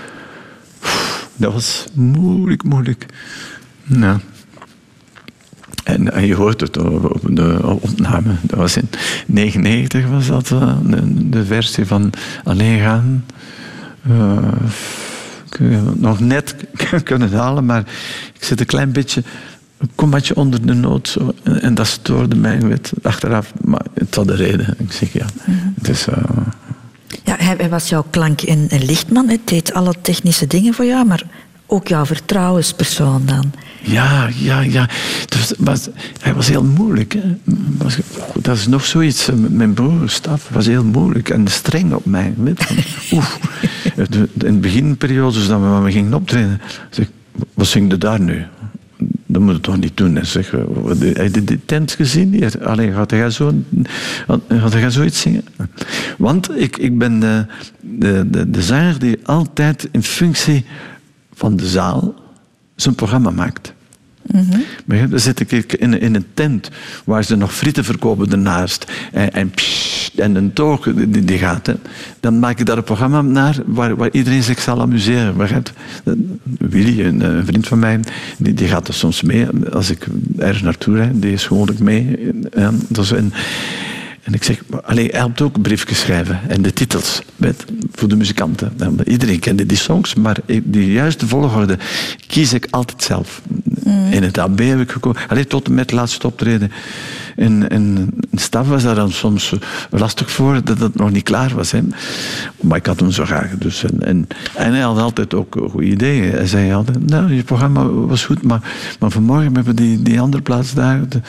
dat was moeilijk, moeilijk. Ja. En, en, je hoort het op de opname. Dat was in 1999 was dat uh, de, de, versie van Alleen gaan. Uh, nog net <laughs> kunnen halen, maar ik zit een klein beetje een kommatje onder de noot. Zo, en, en, dat stoorde mij weet, achteraf. Maar het had de reden. Ik zeg ja. Mm -hmm. Het is, uh, ja, hij, was jouw klank- en, lichtman. Het deed alle technische dingen voor jou, maar ook jouw vertrouwenspersoon dan. Ja, ja, ja. Dus, was, hij was heel moeilijk. Hè. Was, dat is nog zoiets. Mijn broer, Staf, was heel moeilijk en streng op mij. <laughs> Oef. In de beginperiodes dat we, we gingen optreden, zeg wat zing je daar nu? Dat moet je toch niet doen. Hè. Zeg, heb je die tent gezien? Hier? Allee, gaat hij zo, gaat hij zoiets zingen? Want ik, ik ben de, de, de, de zanger die altijd in functie van de zaal zijn programma maakt. Mm-hmm. Dan zit ik in, in een tent waar ze nog frieten verkopen ernaast. En, en, pssst, en een toog die, die gaat. Hè. Dan maak ik daar een programma naar waar, waar iedereen zich zal amuseren. Begrijpt? Willy, een, een, vriend van mij, die, die gaat er soms mee. Als ik ergens naartoe rijd, die is gewoonlijk mee. En, dus, en, en ik zeg, alleen, hij helpt ook briefjes schrijven en de titels met, voor de muzikanten. Iedereen kende die songs, maar de juiste volgorde kies ik altijd zelf. In het AB heb ik gekozen. Allee, tot en met het laatste optreden in, in, in staf was dat dan soms lastig voor dat het nog niet klaar was. Hè. Maar ik had hem zo graag. Dus, en, en, en hij had altijd ook goede ideeën. Hij zei altijd, nou, je programma was goed, maar, maar vanmorgen hebben we die, die andere plaats daar, de,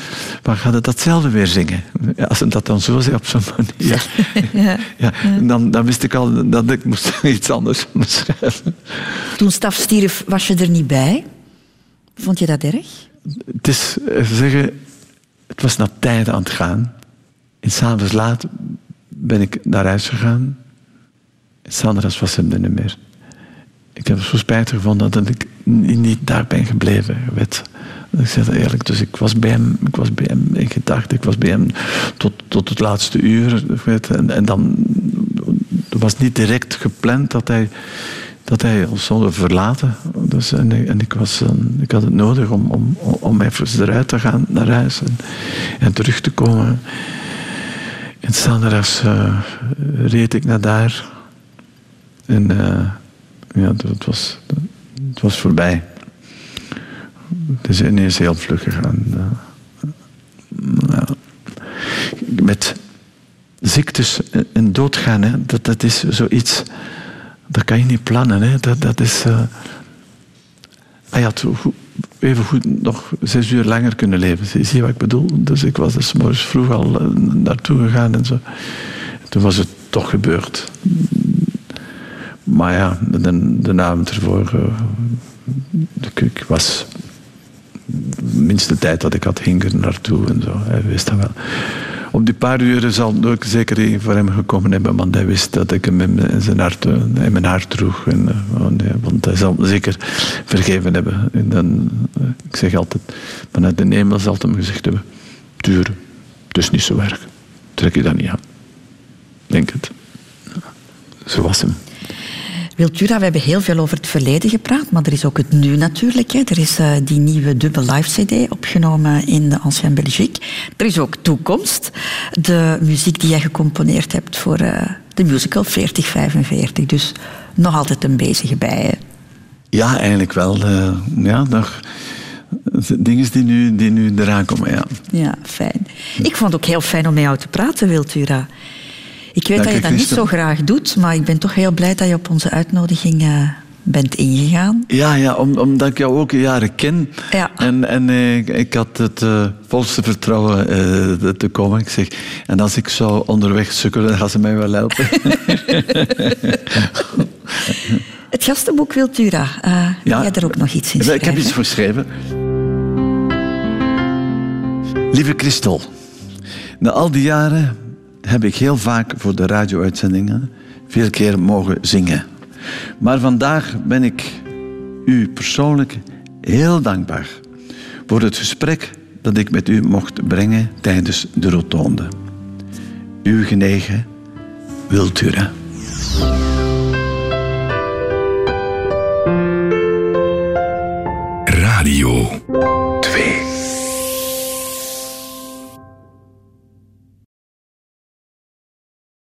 waar gaat het datzelfde weer zingen? Ja, als hij dat dan zo zei op zo'n manier, <laughs> ja. ja, dan, dan wist ik al dat ik moest <laughs> iets anders schrijven. Toen Staf stierf, was je er niet bij? Vond je dat erg? Het is zeggen, het was naar tijden aan het gaan. En s'avonds laat ben ik naar huis gegaan. En Sandra was hem er niet meer. Ik heb het zo spijtig gevonden dat ik niet daar ben gebleven. Weet. Ik zeg dat eerlijk. Dus ik was bij hem, ik was bij hem in gedachten. Ik was bij hem tot, tot het laatste uur. Weet. En, en dan was niet direct gepland dat hij dat hij ons zou verlaten. Dus, en, en ik, was, ik had het nodig om, om, om even eruit te gaan naar huis en, terug te komen. En Sandras uh, reed ik naar daar. En uh, ja, het was, het was voorbij. Het is ineens heel vlug gegaan. Uh, met ziektes en doodgaan, hè, dat, dat is zoiets dat kan je niet plannen. Hè. Dat, dat is, uh, hij had even goed nog zes uur langer kunnen leven. Zie je wat ik bedoel? Dus ik was dus morgens vroeg al uh, naartoe gegaan en zo. Toen was het toch gebeurd. Maar ja, de, de avond ervoor. Uh, ik, was. Minste tijd dat ik had, ging er naartoe en zo. Hij wist dat wel op die paar uren zal het ook zeker voor hem gekomen hebben, want hij wist dat ik hem in zijn hart, in mijn hart droeg. En, oh want hij zal zeker vergeven hebben. En dan, eh, ik zeg altijd, vanuit de hemel zal het hem gezegd hebben, duur, het is niet zo erg. Trek je dat niet aan. Denk het. Zo was hem. Wiltura, we hebben heel veel over het verleden gepraat, maar er is ook het nu natuurlijk. Hè. Er is uh, die nieuwe dubbel live CD opgenomen in de Ancien Belgique. Er is ook toekomst. De muziek die jij gecomponeerd hebt voor uh, de musical 4045. Dus nog altijd een bezige bij. Hè? Ja, eigenlijk wel. Uh, ja, nog dingen die nu, die nu eraan komen, ja. Ja, fijn. Ik vond het ook heel fijn om met jou te praten, Wiltura. Ik weet dat je dat niet zo graag doet, maar ik ben toch heel blij dat je op onze uitnodiging uh, bent ingegaan. Ja, ja om, omdat ik jou ook jaren ken. Ja. En, en uh, ik had het uh, volste vertrouwen te komen. Ik zeg, en als ik zou onderweg sukkelen, dan gaan ze mij wel helpen. <laughs> het gastenboek Wiltura, ja, jij er ook nog iets in schrijven? Ik heb iets geschreven. Lieve Christel, na al die jaren heb ik heel vaak voor de radio-uitzendingen veel keer mogen zingen. Maar vandaag ben ik u persoonlijk heel dankbaar voor het gesprek dat ik met u mocht brengen tijdens de rotonde. Uw genegen Wiltura.